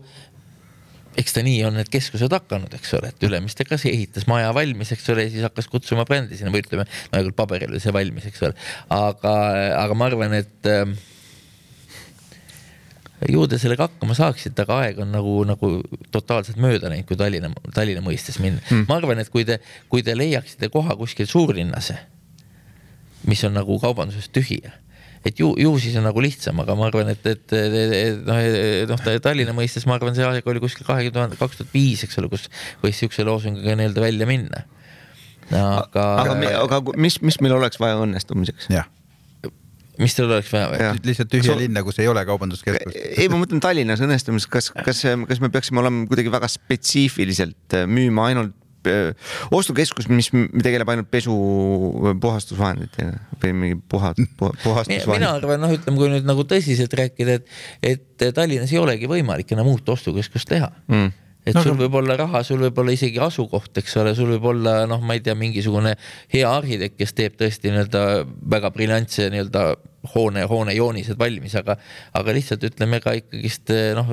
eks ta nii on need keskused hakanud, eks ole, et Ülemiste ka ehitas maja valmis, eks ole, siis hakkas kutsuma brändi sinna või ütleme, no küll paberil oli see valmis, eks ole, aga, aga ma arvan, et äh, ju te sellega hakkama saaksite, aga aeg on nagu, nagu totaalselt mööda läinud, kui Tallinna, Tallinna mõistes minna. Mm.. ma arvan, et kui te, kui te leiaksite koha kuskil suurlinnas, mis on nagu kaubandusest tühi et ju, ju siis on nagu lihtsam, aga ma arvan, et, et, et noh, noh Tallinna mõistes ma arvan, see aeg oli kuskil kahekümne tuhande, kaks tuhat viis, eks ole, kus võis siukse loosungiga nii-öelda välja minna. aga. aga, aga mis, mis meil oleks vaja õnnestumiseks? jah mis teil oleks vaja või? lihtsalt tühja linna, kus ei ole kaubanduskeskust. ei, ma mõtlen Tallinnas õnnestumiseks, kas, kas, kas me peaksime olema kuidagi väga spetsiifiliselt müüma ainult Äh, ostukeskus, mis tegeleb ainult pesu puhastusvahenditega või mingi puha, puhastusvahendid. mina arvan, noh, ütleme, kui nüüd nagu tõsiselt rääkida, et, et Tallinnas ei olegi võimalik enam uut ostukeskust teha mm et no, sul võib olla raha, sul võib olla isegi asukoht, eks ole, sul võib olla noh, ma ei tea, mingisugune hea arhitekt, kes teeb tõesti nii-öelda väga briljantse nii-öelda hoone, hoone joonised valmis, aga, aga lihtsalt ütleme ka ikkagist noh,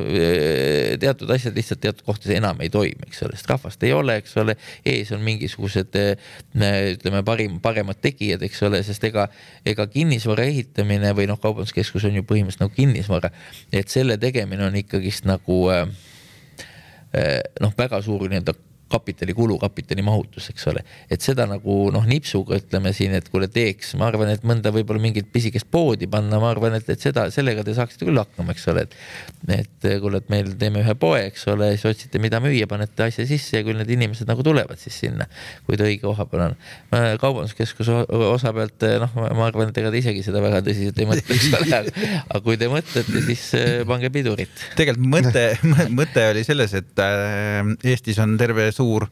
teatud asjad lihtsalt teatud kohtades enam ei toimi, eks ole, sest rahvast ei ole, eks ole, ees on mingisugused ütleme, parim, paremad tegijad, eks ole, sest ega, ega kinnisvara ehitamine või noh, kaubanduskeskus on ju põhimõtteliselt nagu kinnisvara, et selle tegemine on ikkagist nagu äh, noh, väga suur nii-öelda kapitalikulu, kapitali mahutus, eks ole. et seda nagu noh, nipsuga ütleme siin, et kuule teeks, ma arvan, et mõnda võib-olla mingit pisikest poodi panna, ma arvan, et, et seda, sellega te saaksite küll hakkama, eks ole, et. et kuule, et meil teeme ühe poe, eks ole, siis otsite, mida müüa, panete asja sisse ja küll need inimesed nagu tulevad siis sinna, kui ta õige koha peal on. kaubanduskeskuse osa pealt noh, ma arvan, et ega te isegi seda väga tõsiselt ei mõtle, eks ole, aga kui te mõtlete, siis eh, pange pidurit. tegelikult mõte, mõte oli selles, et äh, Eestis on terve suur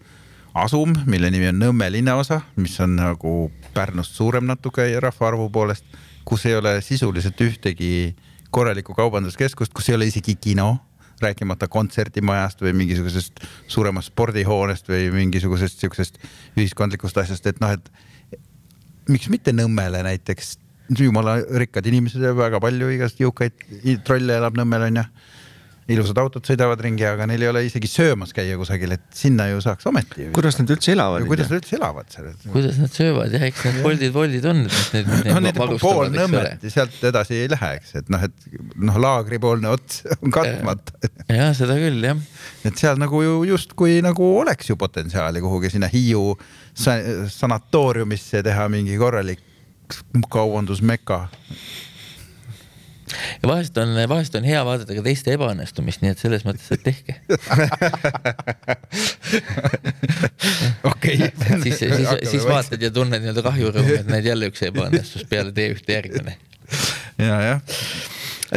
asum, mille nimi on Nõmme linnaosa, mis on nagu Pärnust suurem natuke rahvaarvu poolest, kus ei ole sisuliselt ühtegi korralikku kaubanduskeskust, kus ei ole isegi kino, rääkimata kontserdimajast või mingisugusest suuremast spordihoonest või mingisugusest siuksest ühiskondlikust asjast, et noh, et miks mitte Nõmmele näiteks, jumala rikkad inimesed ja väga palju igast jõukaid trolle elab Nõmmel onju ilusad autod sõidavad ringi, aga neil ei ole isegi söömas käia kusagil, et sinna ju saaks ometi. kuidas nad üldse elavad? kuidas nad üldse elavad seal? kuidas nad söövad jah, eks need Boltid, Woldid on. no need pool Nõmmet ja sealt edasi ei lähe, eks, et noh, et noh, laagripoolne ots on katmata. ja seda küll jah. et seal nagu ju justkui nagu oleks ju potentsiaali kuhugi sinna Hiiu sanatooriumisse teha mingi korralik kaubandusmeka ja vahest on, vahest on hea vaadata ka teiste ebaõnnestumist, nii et selles mõttes, et tehke. okei. siis, siis, siis vaatad ja tunned nii-öelda kahjurõõmu, et näed jälle üks ebaõnnestus peale tee ühte järgmine. ja, jah.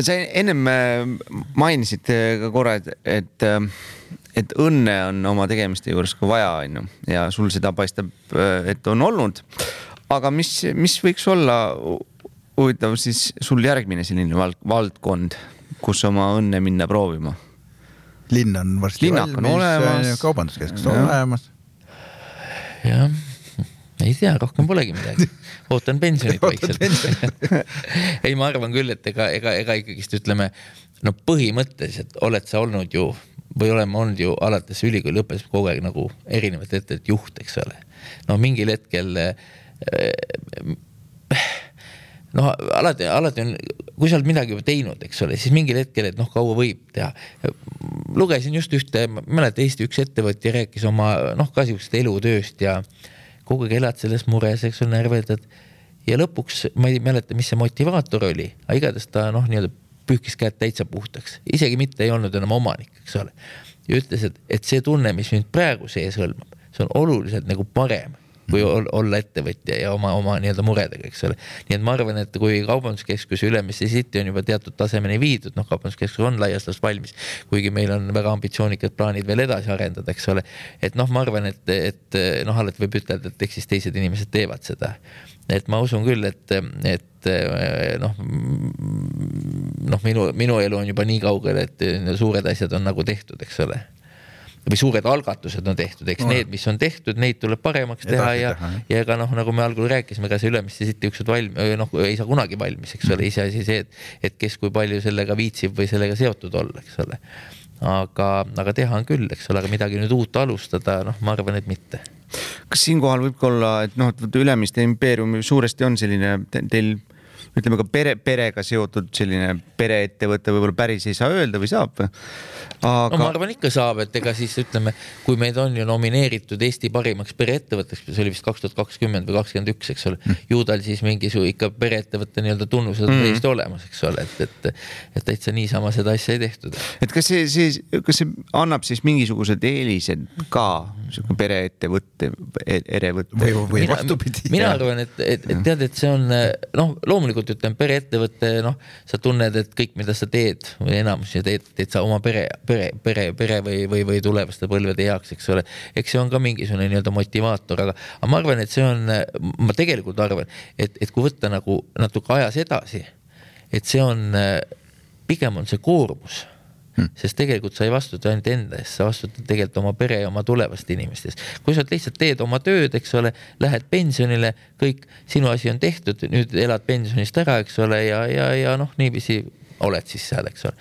sa ennem äh, mainisid äh, ka korra, et, et, äh, et õnne on oma tegemiste juures ka vaja, onju, ja sul seda paistab, et on olnud. aga mis, mis võiks olla huvitav siis sul järgmine selline vald, valdkond, kus oma õnne minna proovima? linn on varsti Linnak valmis, kaubanduskeskus on olemas. jah, ei tea, rohkem polegi midagi, ootan pensionit vaikselt ei, ma arvan küll, et ega, ega, ega ikkagist ütleme, no põhimõtteliselt oled sa olnud ju või oleme olnud ju alates ülikooli lõppes kogu aeg nagu erinevate ettevõtete juht, eks ole. no mingil hetkel äh, noh, alati, alati on, kui sa oled midagi juba teinud, eks ole, siis mingil hetkel, et noh, kaua võib teha. lugesin just ühte, ma ei mäleta, Eesti üks ettevõtja rääkis oma noh, ka siuksest elutööst ja kogu aeg elad selles mures, eks ole, närveldad. ja lõpuks ma ei mäleta, mis see motivaator oli, aga igatahes ta noh, nii-öelda pühkis käed täitsa puhtaks, isegi mitte ei olnud enam omanik, eks ole. ja ütles, et, et see tunne, mis mind praegu sees hõlmab, see on oluliselt nagu parem kui olla ettevõtja ja oma, oma nii-öelda muredega, eks ole. nii et ma arvan, et kui kaubanduskeskus Ülemiste City on juba teatud tasemeni viidud, noh, kaubanduskeskus on laias laastus valmis, kuigi meil on väga ambitsioonikad plaanid veel edasi arendada, eks ole. et noh, ma arvan, et, et noh, alati võib ütelda, et eks siis teised inimesed teevad seda. et ma usun küll, et, et noh, noh, minu, minu elu on juba nii kaugel, et suured asjad on nagu tehtud, eks ole või suured algatused on tehtud, eks no. need, mis on tehtud, neid tuleb paremaks Edasi teha ja, ja ega noh, nagu me algul rääkisime, ega see Ülemiste City uksed valmis, noh, ei saa kunagi valmis, eks ole, iseasi see, et, et kes kui palju sellega viitsib või sellega seotud olla, eks ole. aga, aga teha on küll, eks ole, aga midagi nüüd uut alustada, noh, ma arvan, et mitte. kas siinkohal võib ka olla, et noh, et Ülemiste impeerium suuresti on selline teil ütleme ka pere, perega seotud selline pereettevõte võib-olla päris ei saa öelda või saab või? Aga. no ma arvan ikka saab, et ega siis ütleme, kui meid on ju nomineeritud Eesti parimaks pereettevõtteks, see oli vist kaks tuhat kakskümmend või kakskümmend üks, eks ole mm., ju tal siis mingisugune ikka pereettevõtte nii-öelda tunnused on mm. täiesti olemas, eks ole, et, et, et täitsa niisama seda asja ei tehtud. et kas see, see, kas see annab siis mingisugused eelised ka sihuke pereettevõtte, erevõtte? või, või vastupidi. mina arvan, et, et, et tead, et see on noh, loomulikult ütleme pereettevõte, noh, sa tunned, et kõik, mida sa teed või enamus teed, teed sa oma pere pere, pere, pere või, või, või tulevaste põlvede heaks, eks ole. eks see on ka mingisugune nii-öelda motivaator, aga, aga ma arvan, et see on, ma tegelikult arvan, et, et kui võtta nagu natuke ajas edasi, et see on, pigem on see koormus hmm. sest tegelikult sa ei vastuta ainult enda eest, sa vastutad tegelikult oma pere ja oma tulevaste inimeste eest. kui sa lihtsalt teed oma tööd, eks ole, lähed pensionile, kõik, sinu asi on tehtud, nüüd elad pensionist ära, eks ole, ja, ja, ja noh, niiviisi oled siis seal, eks ole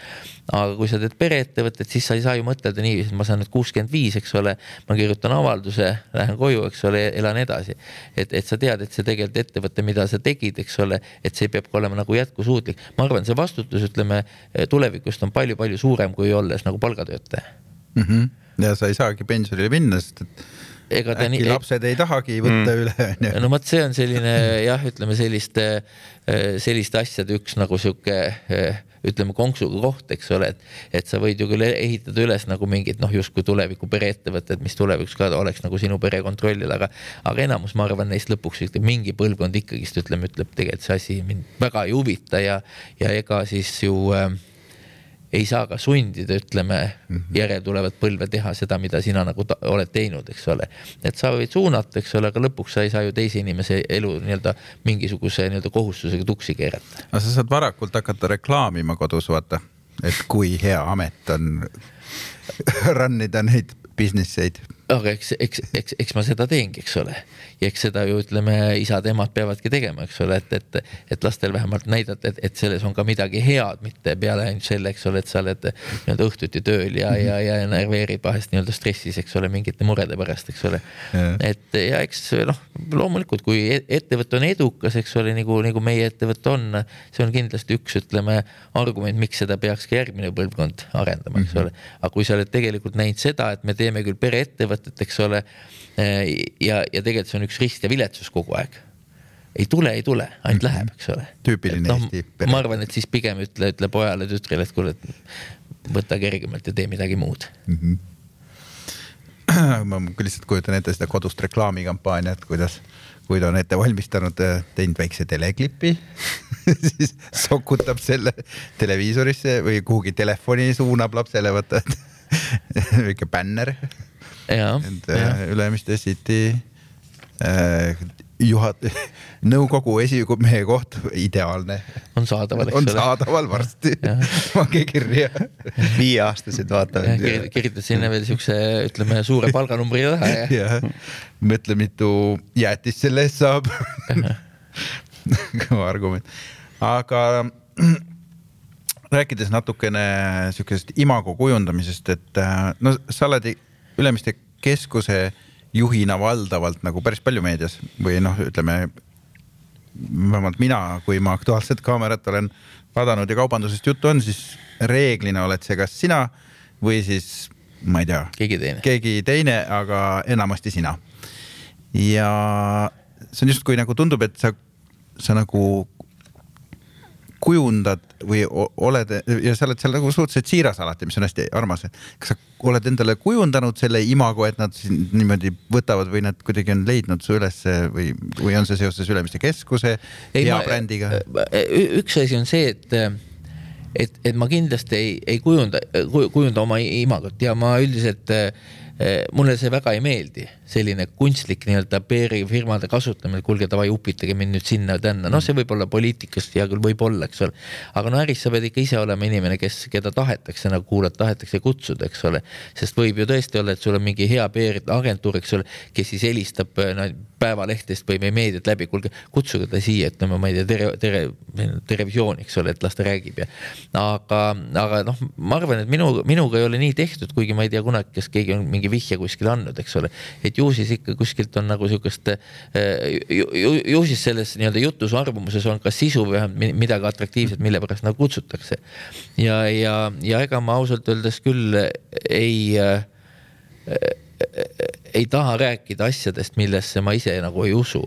aga kui sa teed pereettevõtet, siis sa ei saa ju mõtelda niiviisi, et ma saan nüüd kuuskümmend viis, eks ole, ma kirjutan avalduse, lähen koju, eks ole, elan edasi. et, et sa tead, et see tegelikult ettevõte, mida sa tegid, eks ole, et see peab ka olema nagu jätkusuutlik. ma arvan, see vastutus, ütleme tulevikust on palju-palju suurem, kui olles nagu palgatöötaja mm. -hmm. ja sa ei saagi pensionile minna, sest et ega ta äkki nii, lapsed ei tahagi võtta mm. üle, onju. no vot, see on selline jah, ütleme selliste, selliste asjade üks nagu sihuke ütleme konksuga koht, eks ole, et, et sa võid ju küll ehitada üles nagu mingid noh, justkui tuleviku pereettevõtted, mis tulevikus ka oleks nagu sinu pere kontrolli all, aga, aga enamus, ma arvan, neist lõpuks ütleb mingi põlvkond ikkagist ütleme, ütleb tegelikult see asi mind väga ei huvita ja, ja ega siis ju äh, ei saa ka sundida, ütleme mm -hmm. järeltulevat põlve teha seda, mida sina nagu oled teinud, eks ole. et sa võid suunata, eks ole, aga lõpuks sa ei saa ju teise inimese elu nii-öelda mingisuguse nii-öelda kohustusega tuksi keerata. no sa saad varakult hakata reklaamima kodus, vaata, et kui hea amet on run ida neid business eid aga eks, eks, eks, eks ma seda teengi, eks ole. ja eks seda ju ütleme, isad-emad peavadki tegema, eks ole, et, et, et lastel vähemalt näidata, et, et selles on ka midagi head, mitte peale ainult selle, eks ole, et sa oled nii-öelda õhtuti tööl ja, ja, ja närveerib vahest nii-öelda stressis, eks ole, mingite murede pärast, eks ole. et ja eks noh, loomulikult, kui e-, ettevõte on edukas, eks ole, nagu, nagu meie ettevõte on, see on kindlasti üks, ütleme, argument, miks seda peaks ka järgmine põlvkond arendama, eks ole. aga kui sa oled tegelikult näinud seda, et me teeme küll pereettevõtet, ettevõtet, eks ole. ja, ja tegelikult see on üks rist ja viletsus kogu aeg ei tule, ei tule, ainult -hmm. läheb, eks ole. tüüpiline no, Eesti pere. ma arvan, et siis pigem ütle, ütle pojale, tütrele, et kuule, võta kergemalt ja tee midagi muud mm. -hmm. ma lihtsalt kujutan ette seda kodust reklaamikampaaniat, kuidas, kui ta on ette valmistanud, teinud väikse teleklipi siis sokutab selle televiisorisse või kuhugi telefoni suunab lapsele, vaata, et väike bänner et Ülemiste City äh, juhat-, nõukogu esimehe koht, ideaalne. on saadaval, eks ole. on saadaval varsti pange kirja. viieaastased vaatavad. kirjuta sinna veel siukse, ütleme suure palganumbri taha ja, ja. mõtle, mitu jäätist selle eest saab kõva argument, aga rääkides natukene siukesest imago kujundamisest, et äh, no sa oled Ülemiste keskuse juhina valdavalt nagu päris palju meedias või noh, ütleme vähemalt mina, kui ma Aktuaalset Kaamerat olen vaadanud ja kaubandusest juttu on, siis reeglina oled see kas sina või siis ma ei tea. keegi teine. keegi teine, aga enamasti sina. ja see on justkui nagu tundub, et sa, sa nagu kujundad või oled ja sa oled seal nagu suhteliselt siiras alati, mis on hästi armas, kas sa oled endale kujundanud selle imago, et nad niimoodi võtavad või nad kuidagi on leidnud su ülesse või, või on see seoses Ülemiste Keskuse Ei, hea ma, brändiga? üks asi on see, et et, et ma kindlasti ei, ei kujunda, kujunda oma imagot ja ma üldiselt äh, mulle see väga ei meeldi, selline kunstlik nii-öelda PR-i firmade kasutamine, kuulge davai, upitage mind nüüd sinna-tänna, noh, see võib olla poliitikast, hea küll, võib-olla, eks ole. aga no äris sa pead ikka ise olema inimene, kes, keda tahetakse nagu kuulata, tahetakse kutsuda, eks ole. sest võib ju tõesti olla, et sul on mingi hea PR-agentuur, eks ole, kes siis helistab no, päevalehtest või meie meediat läbi, kuulge, kutsuge ta siia, ütleme, ma ei tea, tere, tere, televisiooni, eks ole, et las ta räägib ja. aga, aga noh, ma arvan, et minu, minuga ei ole nii tehtud, kuigi ma ei tea kunagi, kas keegi on mingi vihje kuskile andnud, eks ole. et ju siis ikka kuskilt on nagu sihukest eh, ju, ju, ju siis selles nii-öelda jutus, arvamuses on ka sisu või vähemalt midagi atraktiivset, mille pärast nagu kutsutakse. ja, ja, ja ega ma ausalt öeldes küll ei äh, ei taha rääkida asjadest, millesse ma ise nagu ei usu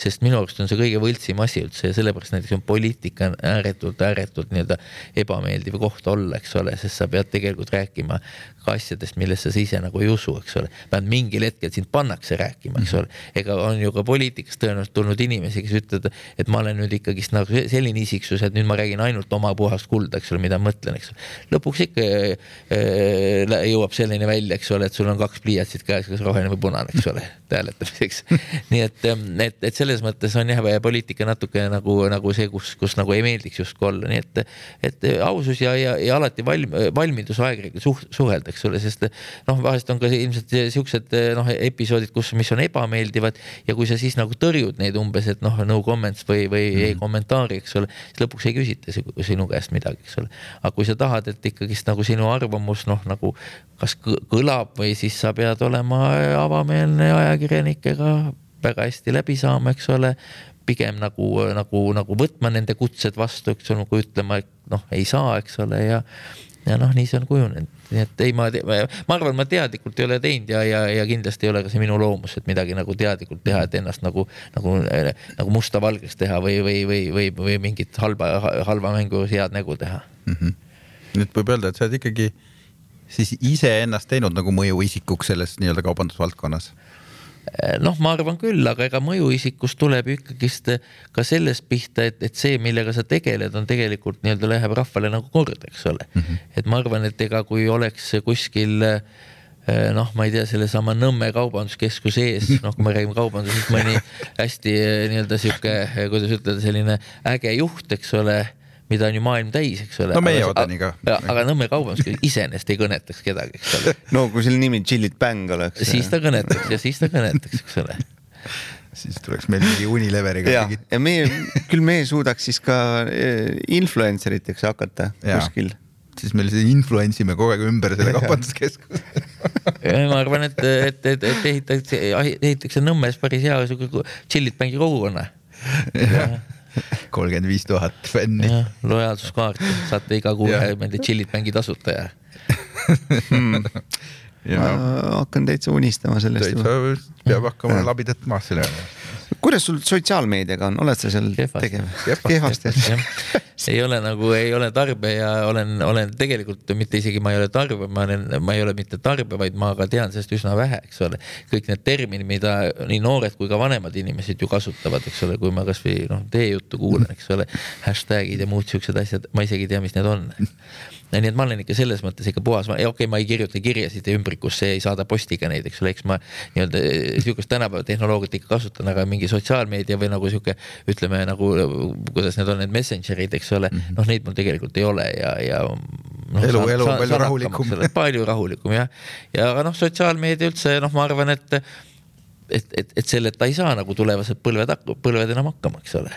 sest minu arust on see kõige võltsim asi üldse ja sellepärast näiteks on poliitika ääretult, ääretult nii-öelda ebameeldiv koht olla, eks ole, sest sa pead tegelikult rääkima ka asjadest, millesse sa ise nagu ei usu, eks ole. vähemalt mingil hetkel sind pannakse rääkima, eks ole. ega on ju ka poliitikas tõenäoliselt tulnud inimesi, kes ütlevad, et ma olen nüüd ikkagist nagu selline isiksus, et nüüd ma räägin ainult oma puhast kulda, eks ole, mida ma mõtlen, eks. lõpuks ikka äh, jõuab selleni välja, eks ole, et sul on kaks pliiatsit käes, kas roheline või punane, eks ole, hääletamiseks. nii et, et, et selles mõttes on jah, poliitika natuke nagu, nagu see, kus, kus nagu ei meeldiks justkui olla, nii et, et ausus ja, ja, ja alati valm, valmidus aeg-ajalt suht, suhelda eks ole, sest noh, vahest on ka ilmselt siuksed noh, episoodid, kus, mis on ebameeldivad ja kui sa siis nagu tõrjud neid umbes, et noh, no comments või, või mm ei kommentaari, eks ole, siis lõpuks ei küsita sinu käest midagi, eks ole. aga kui sa tahad, et ikkagist nagu sinu arvamus noh, nagu kas kõlab või siis sa pead olema avameelne ajakirjanikega väga hästi läbi saama, eks ole pigem nagu, nagu, nagu võtma nende kutsed vastu, eks ole, nagu ütlema, et noh, ei saa, eks ole, ja ja noh, nii see on kujunenud, nii et ei, ma, ma arvan, ma teadlikult ei ole teinud ja, ja, ja kindlasti ei ole ka see minu loomus, et midagi nagu teadlikult teha, et ennast nagu, nagu, nagu musta-valgeks teha või, või, või, või, või mingit halba, halva mängu head nägu teha mm. -hmm. nüüd võib öelda, et sa oled ikkagi siis iseennast teinud nagu mõjuisikuks selles nii-öelda kaubandusvaldkonnas noh, ma arvan küll, aga ega mõjuisikust tuleb ikkagist eh, ka sellest pihta, et, et see, millega sa tegeled, on tegelikult nii-öelda läheb rahvale nagu korda, eks ole mm. -hmm. et ma arvan, et ega kui oleks kuskil eh, noh, ma ei tea, sellesama Nõmme kaubanduskeskuse ees, noh, kui me räägime kaubandusest, mõni hästi nii-öelda sihuke, kuidas ütelda, selline äge juht, eks ole mida on ju maailm täis, eks ole. no meie Odeni ka. aga Nõmme kaubanduskeskus iseenesest ei kõnetaks kedagi, eks ole. no kui selle nimi Chillit Bang oleks. siis ta kõnetaks ja siis ta kõnetaks, eks ole siis tuleks meil mingi Unileveriga. ja, ja meie, küll meie suudaks siis ka eh, influencer iteks hakata ja. kuskil siis meil influence ime kogu aeg ümber selle kaubanduskeskuse ma arvan, et, et, et, et ehitatakse, ehitatakse Nõmmes päris hea sihuke Chillit Banki kogukonna kolmkümmend viis tuhat fänni. lojaalsuskaart, saate iga kuu niimoodi chill'id mängi tasuta ja hmm. Ja. ma hakkan täitsa unistama sellest. täitsa peab hakkama labidat maasse lööma kuidas sul sotsiaalmeediaga on, oled sa seal Kehvast. tegev? kehvasti ei ole nagu, ei ole tarbija, olen, olen tegelikult mitte isegi ma ei ole tarbija, ma olen, ma ei ole mitte tarbija, vaid ma ka tean sellest üsna vähe, eks ole. kõik need terminid, mida nii noored kui ka vanemad inimesed ju kasutavad, eks ole, kui ma kasvõi noh, teie juttu kuulan, eks ole. Hashtag'id ja muud siuksed asjad, ma isegi ei tea, mis need on nii et ma olen ikka selles mõttes ikka puhas, okei okay,, ma ei kirjuta kirjasid ümbrikusse, ei saada postiga neid, eks ole, eks ma nii-öelda eh, sihukest tänapäeva tehnoloogiat ikka kasutan, aga mingi sotsiaalmeedia või nagu sihuke ütleme nagu kuidas need on, need messenger'id, eks ole -hmm., noh, neid mul tegelikult ei ole ja, ja no,. elu, elu on palju rahulikum. palju rahulikum jah, ja aga noh, sotsiaalmeedia üldse noh, ma arvan, et et, et, et selleta ei saa nagu tulevased põlved, põlved enam hakkama, eks ole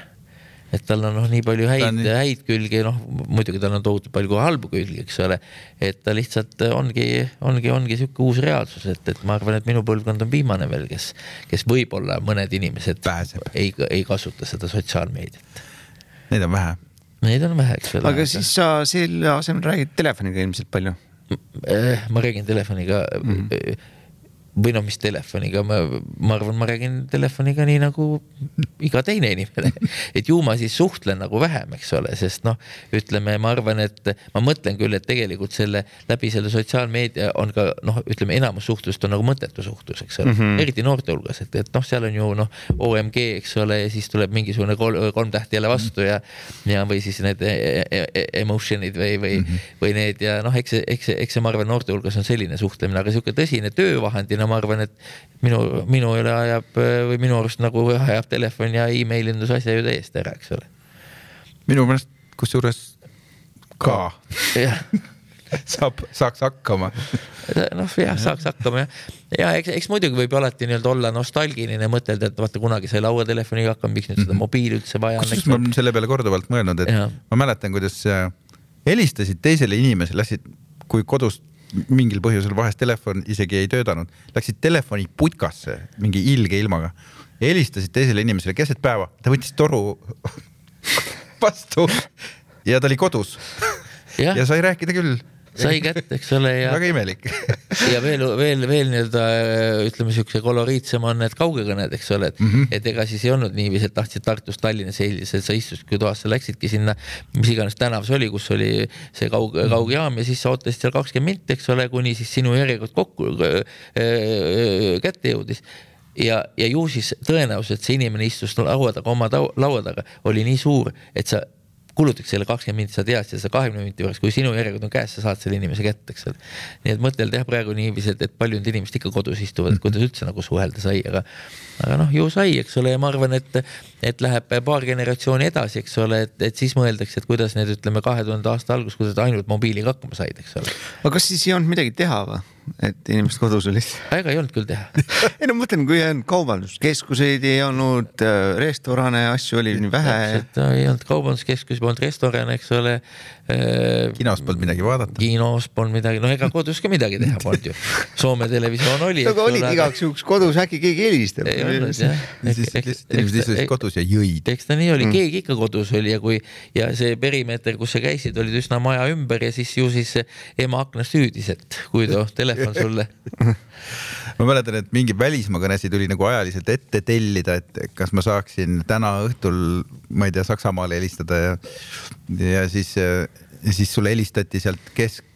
et tal on noh, nii palju häid, häid külgi, noh muidugi tal on tohutult palju halbu külgi, eks ole. et ta lihtsalt ongi, ongi, ongi sihuke uus reaalsus, et, et ma arvan, et minu põlvkond on viimane veel, kes, kes võib-olla mõned inimesed Pääseb. ei, ei kasuta seda sotsiaalmeediat. Neid on vähe. Neid on vähe, eks ole. aga siis sa selle asemel räägid telefoniga ilmselt palju? ma räägin telefoniga mm. -hmm või noh, mis telefoniga, ma, ma arvan, ma räägin telefoniga nii nagu iga teine inimene. et ju ma siis suhtlen nagu vähem, eks ole, sest noh, ütleme, ma arvan, et ma mõtlen küll, et tegelikult selle läbi selle sotsiaalmeedia on ka noh, ütleme enamus suhtlust on nagu mõttetu suhtlus, eks ole mm, -hmm. eriti noorte hulgas, et, et noh, seal on ju noh, OMG, eks ole, ja siis tuleb mingisugune kolm, kolm tähti jälle vastu ja, ja või siis need e e e emotion'id või, või mm, -hmm. või need ja noh, eks eks eks see, ma arvan, noorte hulgas on selline suhtlemine, aga sihuke tõsine töövahendina inimesena ma arvan, et minu, minu üle ajab või minu arust nagu ajab telefon ja emailindus asja ju täiesti ära, eks ole. minu meelest kusjuures ka. jah saab, saaks hakkama. noh, jah, saaks hakkama jah. ja eks, eks muidugi võib alati nii-öelda olla nostalgiline, mõtelda, et vaata kunagi sai lauatelefoniga hakkama, miks nüüd seda mhm. mobiili üldse vaja on. kusjuures ma olen selle peale korduvalt mõelnud, et ja. ma mäletan, kuidas helistasid teisele inimesele, lasid, kui kodus mingil põhjusel vahest telefon isegi ei töötanud, läksid telefoni putkasse mingi ilge ilmaga, helistasid teisele inimesele keset päeva, ta võttis toru vastu ja ta oli kodus. Ja, ja sai rääkida küll sai kätte, eks ole, ja. väga imelik ja veel, veel, veel nii-öelda ütleme, siukse koloriitsem on need kaugekõned, eks ole, et mm, -hmm. et ega siis ei olnud niiviisi, et tahtsid Tartust Tallinnasse helise, sa istusidki toas, sa läksidki sinna, mis iganes tänav see oli, kus oli see kaug, mhm. kaugjaam ja siis sa ootasid seal kakskümmend minti, eks ole, kuni siis sinu järjekord kokku äh, kätte jõudis ja, ja ju siis tõenäosus, et see inimene istus laua taga, oma laua taga, oli nii suur, et sa kulutaks selle kakskümmend minti, sa tead seda kahekümne minuti juures, kui sinu järjekord on käes, sa saad selle inimese kätte, eks ole. nii et mõtelda jah, praegu niiviisi, et, et paljud inimesed ikka kodus istuvad, kuidas üldse nagu suhelda sai, aga, aga noh, ju sai, eks ole, ja ma arvan, et, et läheb paar generatsiooni edasi, eks ole, et, et siis mõeldakse, et kuidas need, ütleme, kahe tuhande aasta alguses, kuidas ainult mobiiliga hakkama said, eks ole. aga kas siis ei olnud midagi teha või? et inimesed kodus olid. väga ei olnud küll teha ei no mõtlen, kui ei olnud kaubanduskeskuseid, ei olnud äh, restorane, asju oli nii vähe. ei olnud kaubanduskeskusi, polnud restorane, eks ole. Kinos polnud midagi vaadata. kinos polnud midagi, no ega kodus ka midagi teha polnud ju. Soome televisioon oli. no aga olid igaks juhuks kodus, äkki keegi helistab. ei olnud jah. inimesed istusid kodus ja jõid. eks ta nii oli mm., keegi ikka kodus oli ja kui ja see perimeeter, kus sa käisid, olid üsna maja ümber ja siis ju siis ema aknast hüüdis, et kui too telefon telefon sulle ma mäletan, et mingi välismaa kõnesid tuli nagu ajaliselt ette tellida, et kas ma saaksin täna õhtul, ma ei tea, Saksamaale helistada ja, ja siis, siis sulle helistati sealt kesk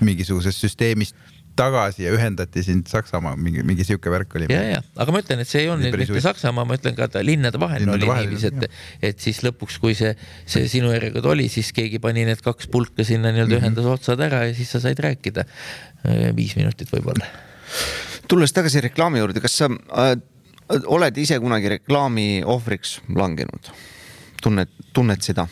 mingisugusest süsteemist tagasi ja ühendati sind Saksamaa, mingi, mingi sihuke värk oli. ja, ja, aga ma ütlen, et see ei olnud nüüd mitte Saksamaa, ma ütlen ka, linnade vahel linnade oli niiviisi, et, et siis lõpuks, kui see, see sinu järjekord oli, siis keegi pani need kaks pulka sinna nii-öelda mm -hmm. ühendas otsad ära ja siis sa said rääkida viis minutit võib-olla. Tulles tagasi reklaami juurde, kas sa äh, oled ise kunagi reklaami ohvriks langenud? tunned, tunned seda?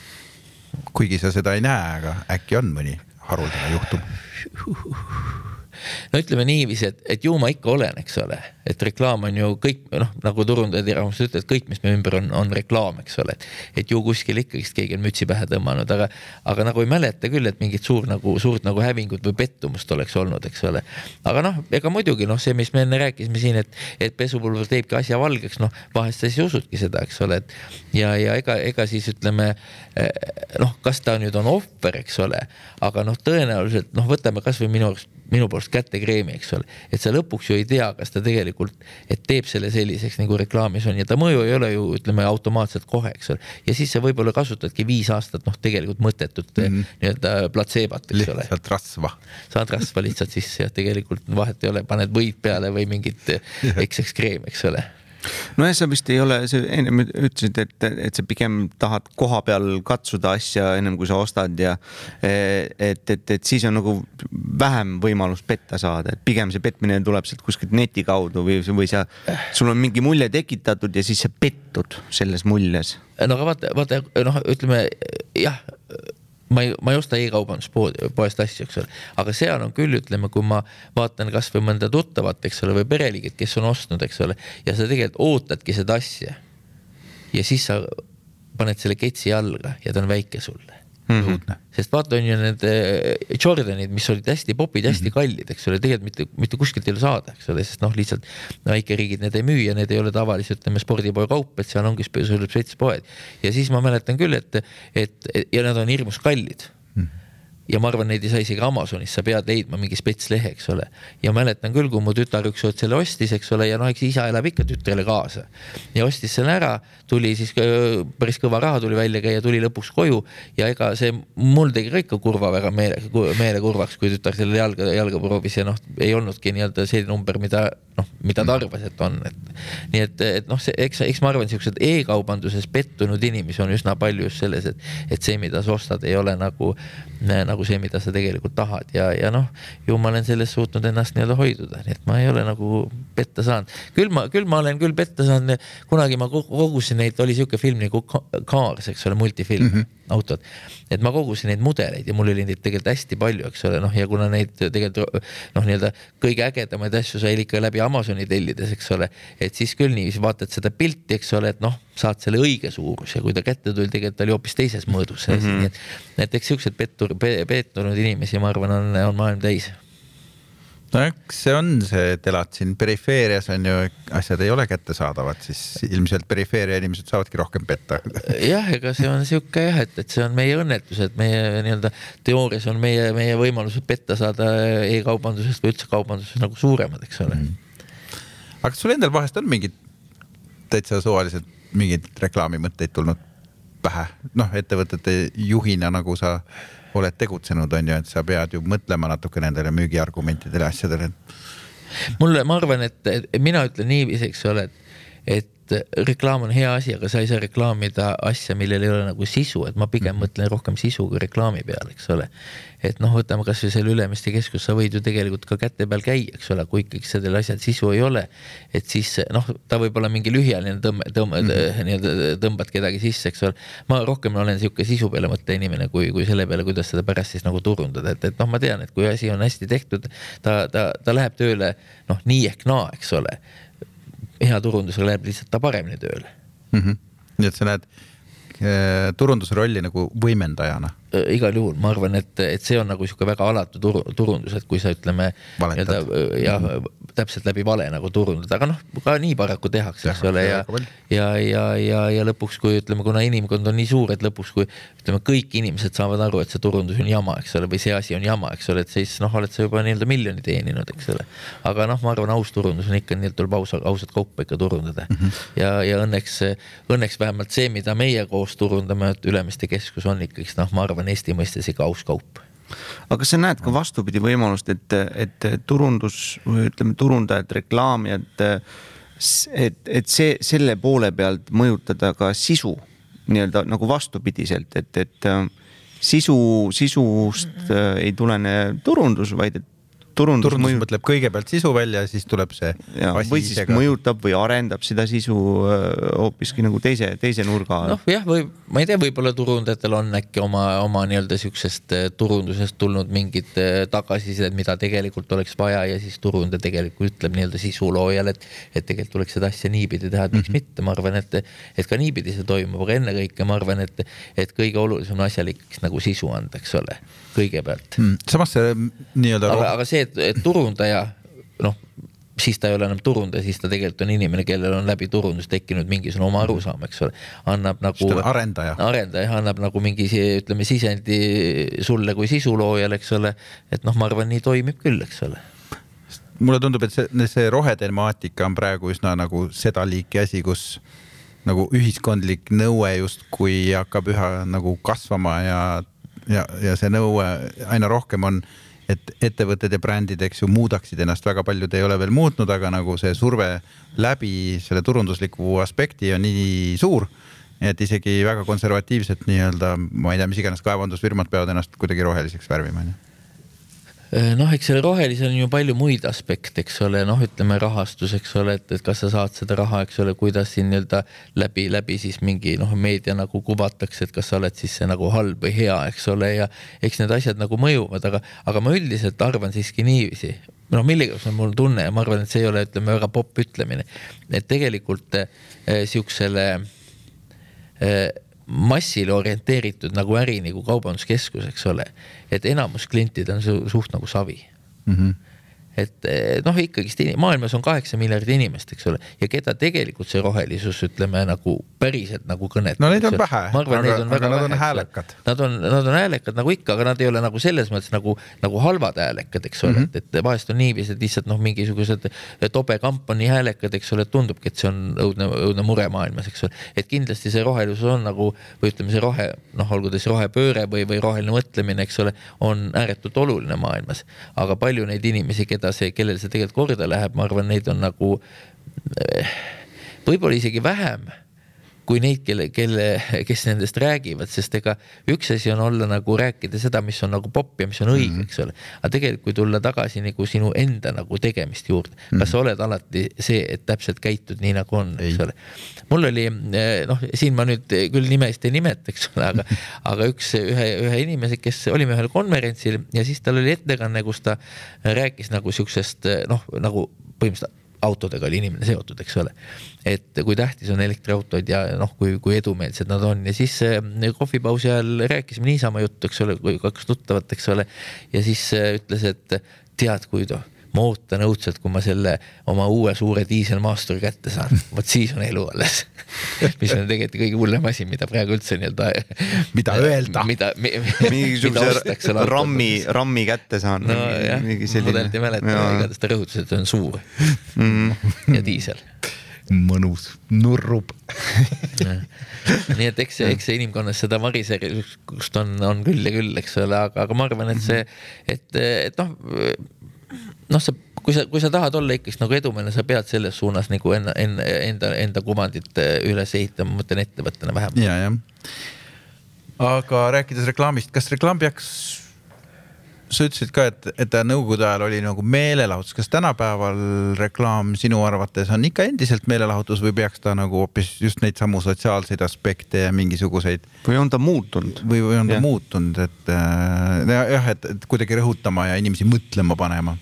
kuigi sa seda ei näe, aga äkki on mõni haruldane juhtum no ütleme niiviisi, et, et ju ma ikka olen, eks ole, et reklaam on ju kõik noh, nagu turundajad ja rahvused ütlevad, kõik, mis meie ümber on, on reklaam, eks ole. et ju kuskil ikkagist keegi on mütsi pähe tõmmanud, aga, aga nagu ei mäleta küll, et mingit suur nagu suurt nagu hävingut või pettumust oleks olnud, eks ole. aga noh, ega muidugi noh, see, mis me enne rääkisime siin, et, et pesupulber teebki asja valgeks, noh vahest sa siis usudki seda, eks ole, et ja, ja ega, ega siis ütleme eh, noh, kas ta nüüd on ohver, eks ole, aga noh, tõenäoliselt noh, võtame kasvõi minu arust minu poolest kätte kreemi, eks ole. et sa lõpuks ju ei tea, kas ta tegelikult, et teeb selle selliseks nagu reklaamis on ja ta mõju ei ole ju ütleme automaatselt kohe, eks ole. ja siis sa võib-olla kasutadki viis aastat noh, tegelikult mõttetut mm -hmm. nii-öelda platseebot, eks ole. lihtsalt rasva. saad rasva lihtsalt sisse ja tegelikult vahet ei ole, paned võid peale või mingit ekseks kreemi, eks ole nojah, sa vist ei ole, sa ennem ütlesid, et, et sa pigem tahad koha peal katsuda asja ennem kui sa ostad ja et, et, et siis on nagu vähem võimalust petta saada, et pigem see petmine tuleb sealt kuskilt neti kaudu või, või sa, sul on mingi mulje tekitatud ja siis sa pettud selles muljes. no aga vaata, vaata noh, ütleme jah ma ei, ma ei osta e-kaubanduspoest asju, eks ole, aga seal on küll, ütleme, kui ma vaatan kasvõi mõnda tuttavat, eks ole, või pereliiget, kes on ostnud, eks ole, ja sa tegelikult ootadki seda asja. ja siis sa paned selle ketsi jalga ja ta on väike sulle mm. -hmm. sest vaata, on ju need eh, Jordanid, mis olid hästi popid, hästi mm -hmm. kallid, eks ole, tegelikult mitte, mitte kuskilt ei ole saada, eks ole, sest noh, lihtsalt väikeriigid need ei müü ja need ei ole tavalise, ütleme spordipoe kaup, et seal ongi spetspoed. ja siis ma mäletan küll, et, et ja nad on hirmus kallid ja ma arvan, neid ei saa isegi Amazonis, sa pead leidma mingi spetslehe, eks ole. ja mäletan küll, kui mu tütar ükskord selle ostis, eks ole, ja noh, eks isa elab ikka tütrele kaasa. ja ostis selle ära, tuli siis päris kõva raha tuli välja käia, tuli lõpuks koju ja ega see mul tegi ka ikka kurva väga meele, meele kurvaks, kui tütar selle jalga, jalga proovis ja noh, ei olnudki nii-öelda see number, mida noh, mida ta arvas, et on, et nii et, et noh, see eks, eks ma arvan, siuksed e-kaubanduses pettunud inimesi on üsna palju just selles, et, et see, mida sa ostad, ei ole nagu, nagu see, mida sa tegelikult tahad ja, ja noh, ju ma olen selles suutnud ennast nii-öelda hoiduda, nii et ma ei ole nagu petta saanud. küll ma, küll ma olen küll petta saanud, kunagi ma kogusin neid, oli sihuke film nagu Cars, eks ole, multifilm mm. -hmm autot. et ma kogusin neid mudeleid ja mul oli neid tegelikult hästi palju, eks ole, noh ja kuna neid tegelikult noh, nii-öelda kõige ägedamaid asju sai ikka läbi Amazoni tellides, eks ole. et siis küll niiviisi vaatad seda pilti, eks ole, et noh, saad selle õige suuruse, kui ta kätte tuli, tegelikult oli hoopis teises mõõdus mm. -hmm. nii et, et eks siukseid pettur, pettunud inimesi, ma arvan, on, on maailm täis no eks see on see, et elad siin perifeerias on ju, asjad ei ole kättesaadavad, siis ilmselt perifeeria inimesed saavadki rohkem petta. jah, ega see on sihuke jah, et, et see on meie õnnetus, et meie nii-öelda teoorias on meie, meie võimalused petta saada e-kaubandusest või üldse kaubandusest nagu suuremad, eks ole. Mm.. aga kas sul endal vahest on mingid täitsa suvaliselt mingeid reklaamimõtteid tulnud pähe, noh, ettevõtete juhina nagu sa oled tegutsenud, on ju, et sa pead ju mõtlema natuke nendele müügiargumentidele, asjadele. mulle, ma arvan, et mina ütlen niiviisi, eks ole, et, et et reklaam on hea asi, aga sa ei saa reklaamida asja, millel ei ole nagu sisu, et ma pigem -hmm. mõtlen rohkem sisu kui reklaami peale, eks ole. et noh, võtame kasvõi selle Ülemiste keskus, sa võid ju tegelikult ka käte peal käia, eks ole, kui ikkagi sellel asjal sisu ei ole. et siis noh, ta võib olla mingi lühiajaline tõmme, tõmme mm -hmm. nii-öelda tõmbad kedagi sisse, eks ole. ma rohkem olen sihuke sisu peale mõtte inimene, kui, kui selle peale, kuidas seda pärast siis nagu turundada, et, et noh, ma tean, et kui asi on hästi tehtud, ta, ta, ta läheb tööle noh, nii ehk naa, eks ole hea turundusega läheb lihtsalt ta paremini tööle mm. -hmm. nii et sa näed äh, turunduse rolli nagu võimendajana igal juhul ma arvan, et, et see on nagu sihuke väga alatu tur, turundus, et kui sa ütleme. jah, täpselt läbi vale nagu turundada, aga noh, ka nii paraku tehakse, eks ole, ja, ja, ja, ja, ja lõpuks, kui ütleme, kuna inimkond on nii suur, et lõpuks, kui ütleme, kõik inimesed saavad aru, et see turundus on jama, eks ole, või see asi on jama, eks ole, et siis noh, oled sa juba nii-öelda miljoni teeninud, eks ole. aga noh, ma arvan, aus turundus on ikka nii-öelda tuleb ausa, ausat kaupa ikka turundada mm. -hmm. ja, ja õnneks, õnneks vähemalt see, mida meie koos turundame, et Ülemiste keskus on ikkagi noh, ma arvan, Eesti mõistes ikka aus kaup. Aga kas sa näed ka vastupidi võimalust, et, et turundus või ütleme, turundajad, reklaamijad, et, et see selle poole pealt mõjutada ka sisu nii-öelda nagu vastupidiselt, et, et sisu, sisust ei tulene turundus, vaid et turundus, turundus mõju... mõtleb kõigepealt sisu välja ja siis tuleb see. või siis isega... mõjutab või arendab seda sisu äh, hoopiski nagu teise, teise nurga. noh, jah, või ma ei tea, võib-olla turundajatel on äkki oma, oma nii-öelda siuksest äh, turundusest tulnud mingid äh, tagasisidet, mida tegelikult oleks vaja ja siis turundaja tegelikult ütleb nii-öelda sisuloojale, et, et tegelikult tuleks seda asja niipidi teha, et miks mm -hmm. mitte, ma arvan, et, et ka niipidi see toimub, aga ennekõike ma arvan, et, et kõige olulisem asjal ikkagi nagu sisu anda, eks ole kõigepealt mm,. samas see nii-öelda. aga, aga see, et, et turundaja noh, siis ta ei ole enam turundaja, siis ta tegelikult on inimene, kellel on läbi turundus tekkinud mingisugune oma arusaam, eks ole. annab nagu. arendaja. arendaja annab nagu mingi, ütleme sisendi sulle kui sisuloojale, eks ole. et noh, ma arvan, nii toimib küll, eks ole mulle tundub, et see, see rohetemaatika on praegu üsna nagu seda liiki asi, kus nagu ühiskondlik nõue justkui hakkab üha nagu kasvama ja ja, ja see nõue aina rohkem on, et ettevõtted ja brändid, eks ju, muudaksid ennast, väga paljud ei ole veel muutnud, aga nagu see surve läbi selle turundusliku aspekti on nii suur et isegi väga konservatiivsed nii-öelda, ma ei tea, mis iganes kaevandusfirmad peavad ennast kuidagi roheliseks värvima, onju noh, eks selle rohelisel on ju palju muid aspekte, eks ole, noh, ütleme rahastus, eks ole, et, et kas sa saad seda raha, eks ole, kuidas siin nii-öelda läbi, läbi siis mingi noh, meedia nagu kuvatakse, et kas sa oled siis see nagu halb või hea, eks ole, ja eks need asjad nagu mõjuvad, aga, aga ma üldiselt arvan siiski niiviisi. noh, millegipärast on mul tunne ja ma arvan, et see ei ole, ütleme väga popp ütlemine, et tegelikult äh, siuksele äh, massile orienteeritud nagu äri nagu kaubanduskeskus, eks ole. et enamus klientid on suht nagu savi mm. -hmm et eh, noh, ikkagist maailmas on kaheksa miljardit inimest, eks ole, ja keda tegelikult see rohelisus, ütleme nagu päriselt nagu kõnetab. no neid on vähe, aga, aga nad on häälekad. Nad on, nad on häälekad nagu ikka, aga nad ei ole nagu selles mõttes nagu, nagu halvad häälekad, eks ole mm, -hmm. et, et vahest on niiviisi, et lihtsalt noh, mingisugused tobe kamp on nii häälekad, eks ole, et tundubki, et see on õudne, õudne mure maailmas, eks ole. et kindlasti see rohelisus on nagu või ütleme, see rohe, noh, olgu ta siis rohepööre või, või roheline mõtlemine, eks ole, on ääretult oluline maailmas. aga palju neid inimesi, keda keda see, kellel see tegelikult korda läheb, ma arvan, neid on nagu eh, võib-olla isegi vähem kui neid, kelle, kelle, kes nendest räägivad, sest ega üks asi on olla nagu rääkida seda, mis on nagu popp ja mis on õige mm, -hmm. eks ole. aga tegelikult, kui tulla tagasi nagu sinu enda nagu tegemist juurde mm, -hmm. kas sa oled alati see, et täpselt käitud nii nagu on, eks ole. mul oli noh, siin ma nüüd küll nimesid ei nimeta, eks ole, aga aga üks ühe, ühe inimese, kes olime ühel konverentsil ja siis tal oli ettekanne, kus ta rääkis nagu siuksest noh, nagu põhimõtteliselt autodega oli inimene seotud, eks ole. et kui tähtis on elektriautod ja noh, kui, kui edumeelsed nad on ja siis äh, kohvipausi ajal rääkisime niisama juttu, eks ole, kaks tuttavat, eks ole. ja siis äh, ütles, et tead, kui noh ma ootan õudselt, kui ma selle oma uue suure diiselmaasturi kätte saan, vot siis on elu alles mis on tegelikult kõige hullem asi, mida praegu üldse nii-öelda. mida öelda. mida mi,. mingisuguse rammi, rammi kätte saan. nojah, mudelit ei mäleta, igatahes ta rõhutas, et see on suur mm. ja diisel mõnus, nurrub nii et eks, eks see inimkonnas seda variserust on, on küll ja küll, eks ole, aga, aga ma arvan, et see, et, et noh noh, sa, kui sa, kui sa tahad olla ikkagi nagu edumeelne, sa pead selles suunas nagu enda, enda, enda, enda kuvandit äh, üles ehitama, ma mõtlen ettevõttena vähemalt. ja, jah. aga rääkides reklaamist, kas reklaam peaks, sa ütlesid ka, et, et ta nõukogude ajal oli nagu meelelahutus, kas tänapäeval reklaam sinu arvates on ikka endiselt meelelahutus või peaks ta nagu hoopis just neid samu sotsiaalseid aspekte ja mingisuguseid. või on ta muutunud? või, või on ta ja. muutunud, et äh, jah, et, et kuidagi rõhutama ja inimesi mõtlema panema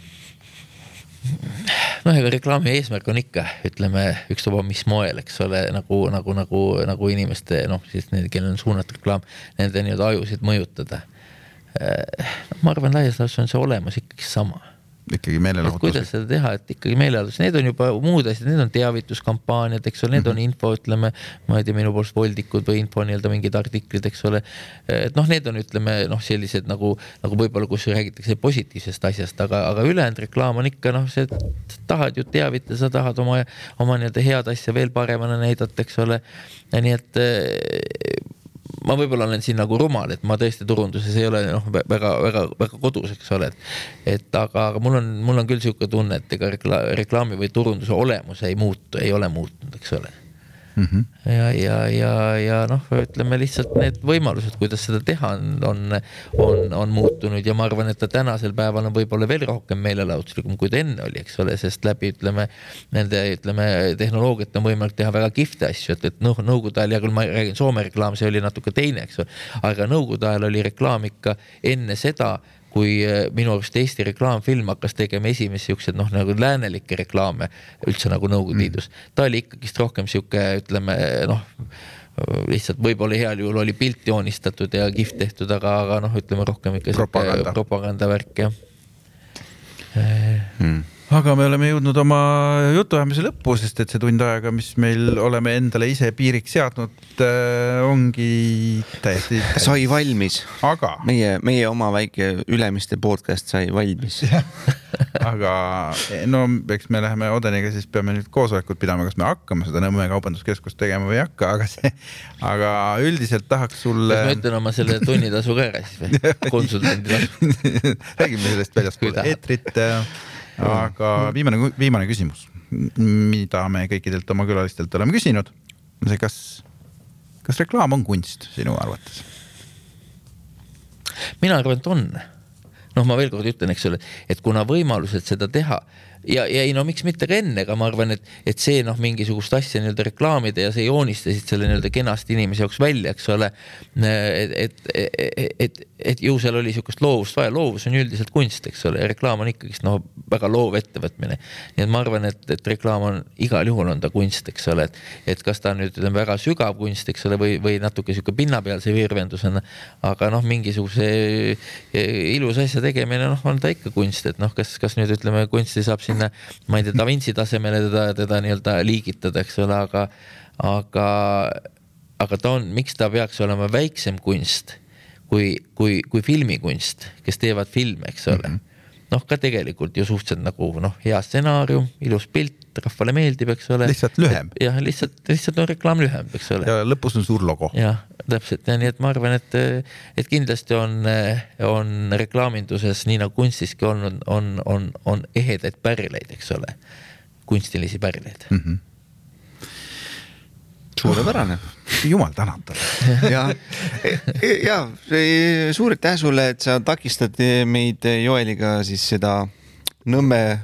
noh, ega reklaami eesmärk on ikka, ütleme ükstapuha mis moel, eks ole, nagu, nagu, nagu, nagu inimeste noh, siis need, kellel on suunatud reklaam, nende nii-öelda ajusid mõjutada. Äh, ma arvan, laias laastus on see olemus ikkagi sama ikkagi meelelahutus. kuidas seda teha, et ikkagi meelelahutus, need on juba muud asjad, need on teavituskampaaniad, eks ole, need -hmm. on mhm. info, ütleme, ma ei tea, minu poolest voldikud või info nii-öelda mingid artiklid, eks ole. et noh, need on, ütleme noh, sellised nagu, nagu võib-olla, kus räägitakse positiivsest asjast, aga, aga ülejäänud reklaam on ikka noh, see tahad ju teavitada, sa tahad oma, oma nii-öelda head asja veel paremana näidata, eks ole. nii et ma võib-olla olen siin nagu rumal, et ma tõesti turunduses ei ole noh, väga-väga-väga kodus, eks ole, et. et aga, aga mul on, mul on küll sihuke tunne, et ega reklaami või turunduse olemus ei muutu, ei ole muutnud, eks ole mm. -hmm. ja, ja, ja, ja noh, ütleme lihtsalt need võimalused, kuidas seda teha on, on, on, on muutunud ja ma arvan, et ta tänasel päeval on võib-olla veel rohkem meelelahutuslikum, kui ta enne oli, eks ole, sest läbi ütleme nende, ütleme tehnoloogiat on võimalik teha väga kihvte asju, et, et noh, nõukogude ajal, hea küll, ma räägin Soome reklaam, see oli natuke teine, eks ole, aga nõukogude ajal oli reklaam ikka enne seda kui äh, minu arust Eesti reklaamfilm hakkas tegema esimesi siukseid noh, nagu läänelikke reklaame üldse nagu Nõukogude mm. Liidus. Mm.. ta oli ikkagist rohkem sihuke, ütleme noh lihtsalt võib-olla heal juhul oli pilt joonistatud ja kihvt tehtud, aga, aga noh, ütleme rohkem ikka propaganda, propagandavärk jah. Mm aga me oleme jõudnud oma jutuajamise lõppu, sest et see tund aega, mis meil oleme endale ise piiriks seadnud, äh, ongi täiesti, täiesti.... sai valmis. aga. meie, meie oma väike Ülemiste podcast sai valmis aga no eks me läheme Odeniga, siis peame nüüd koosolekut pidama, kas me hakkame seda Nõmme kaubanduskeskust tegema või ei hakka, aga see, aga üldiselt tahaks sulle. kas ma ütlen oma selle tunnitasu ka ära siis või? konsultandi tasu räägime sellest väljaspool eetrit aga viimane, viimane küsimus, mida me kõikidelt oma külalistelt oleme küsinud, on see, kas, kas reklaam on kunst sinu arvates? mina arvan, et on. noh, ma veel kord ütlen, eks ole, et kuna võimalused seda teha ja, ja ei no miks mitte ka enne, aga ma arvan, et, et see noh, mingisugust asja nii-öelda reklaamida ja sa joonistasid selle nii-öelda kenasti inimese jaoks välja, eks ole. et, et, et, et, et ju seal oli sihukest loovust vaja, loovus on üldiselt kunst, eks ole, ja reklaam on ikkagist noh, väga loov ettevõtmine. nii et ma arvan, et, et reklaam on igal juhul on ta kunst, eks ole, et, et kas ta nüüd ütleme väga sügav kunst, eks ole, või, või natuke sihuke pinnapealse virvendusena. aga noh, mingisuguse ilusa asja tegemine, noh, on ta ikka kunst, et noh, kas, kas nüüd ütleme, kunsti saab sinna, ma ei tea, Da Vinci tasemele teda, teda nii-öelda liigitada, eks ole, aga, aga, aga ta on, miks ta peaks olema väiksem kunst kui, kui, kui filmikunst, kes teevad filme, eks ole mm. -hmm noh, ka tegelikult ju suhteliselt nagu noh, hea stsenaarium, ilus pilt, rahvale meeldib, eks ole. lihtsalt lühem. jah, lihtsalt, lihtsalt on reklaam lühem, eks ole. ja lõpus on suur logo. jah, täpselt ja nii et ma arvan, et, et kindlasti on, on reklaaminduses nii nagu kunstiski olnud, on, on, on ehedaid pärleid, eks ole, kunstilisi pärleid mm. -hmm suurepärane. jumal tänatud. ja, ja suur aitäh sulle, et sa takistad meid Joeliga siis seda Nõmme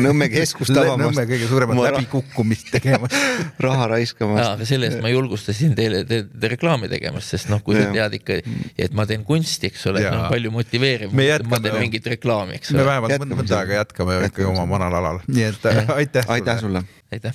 Nõmme keskust avamast. Nõmme kõige suuremat läbikukkumist tegemas raha raiskamast. aga selle eest ma julgustasin teile te, te reklaami tegemast, sest noh, kui ja. sa tead ikka, et ma teen kunsti, eks ole, on palju motiveeriv. ma teen mingit reklaami, eks ole. me vähemalt mõnda aega jätkame ikka oma vanal alal, nii et ja. aitäh. aitäh sulle. aitäh.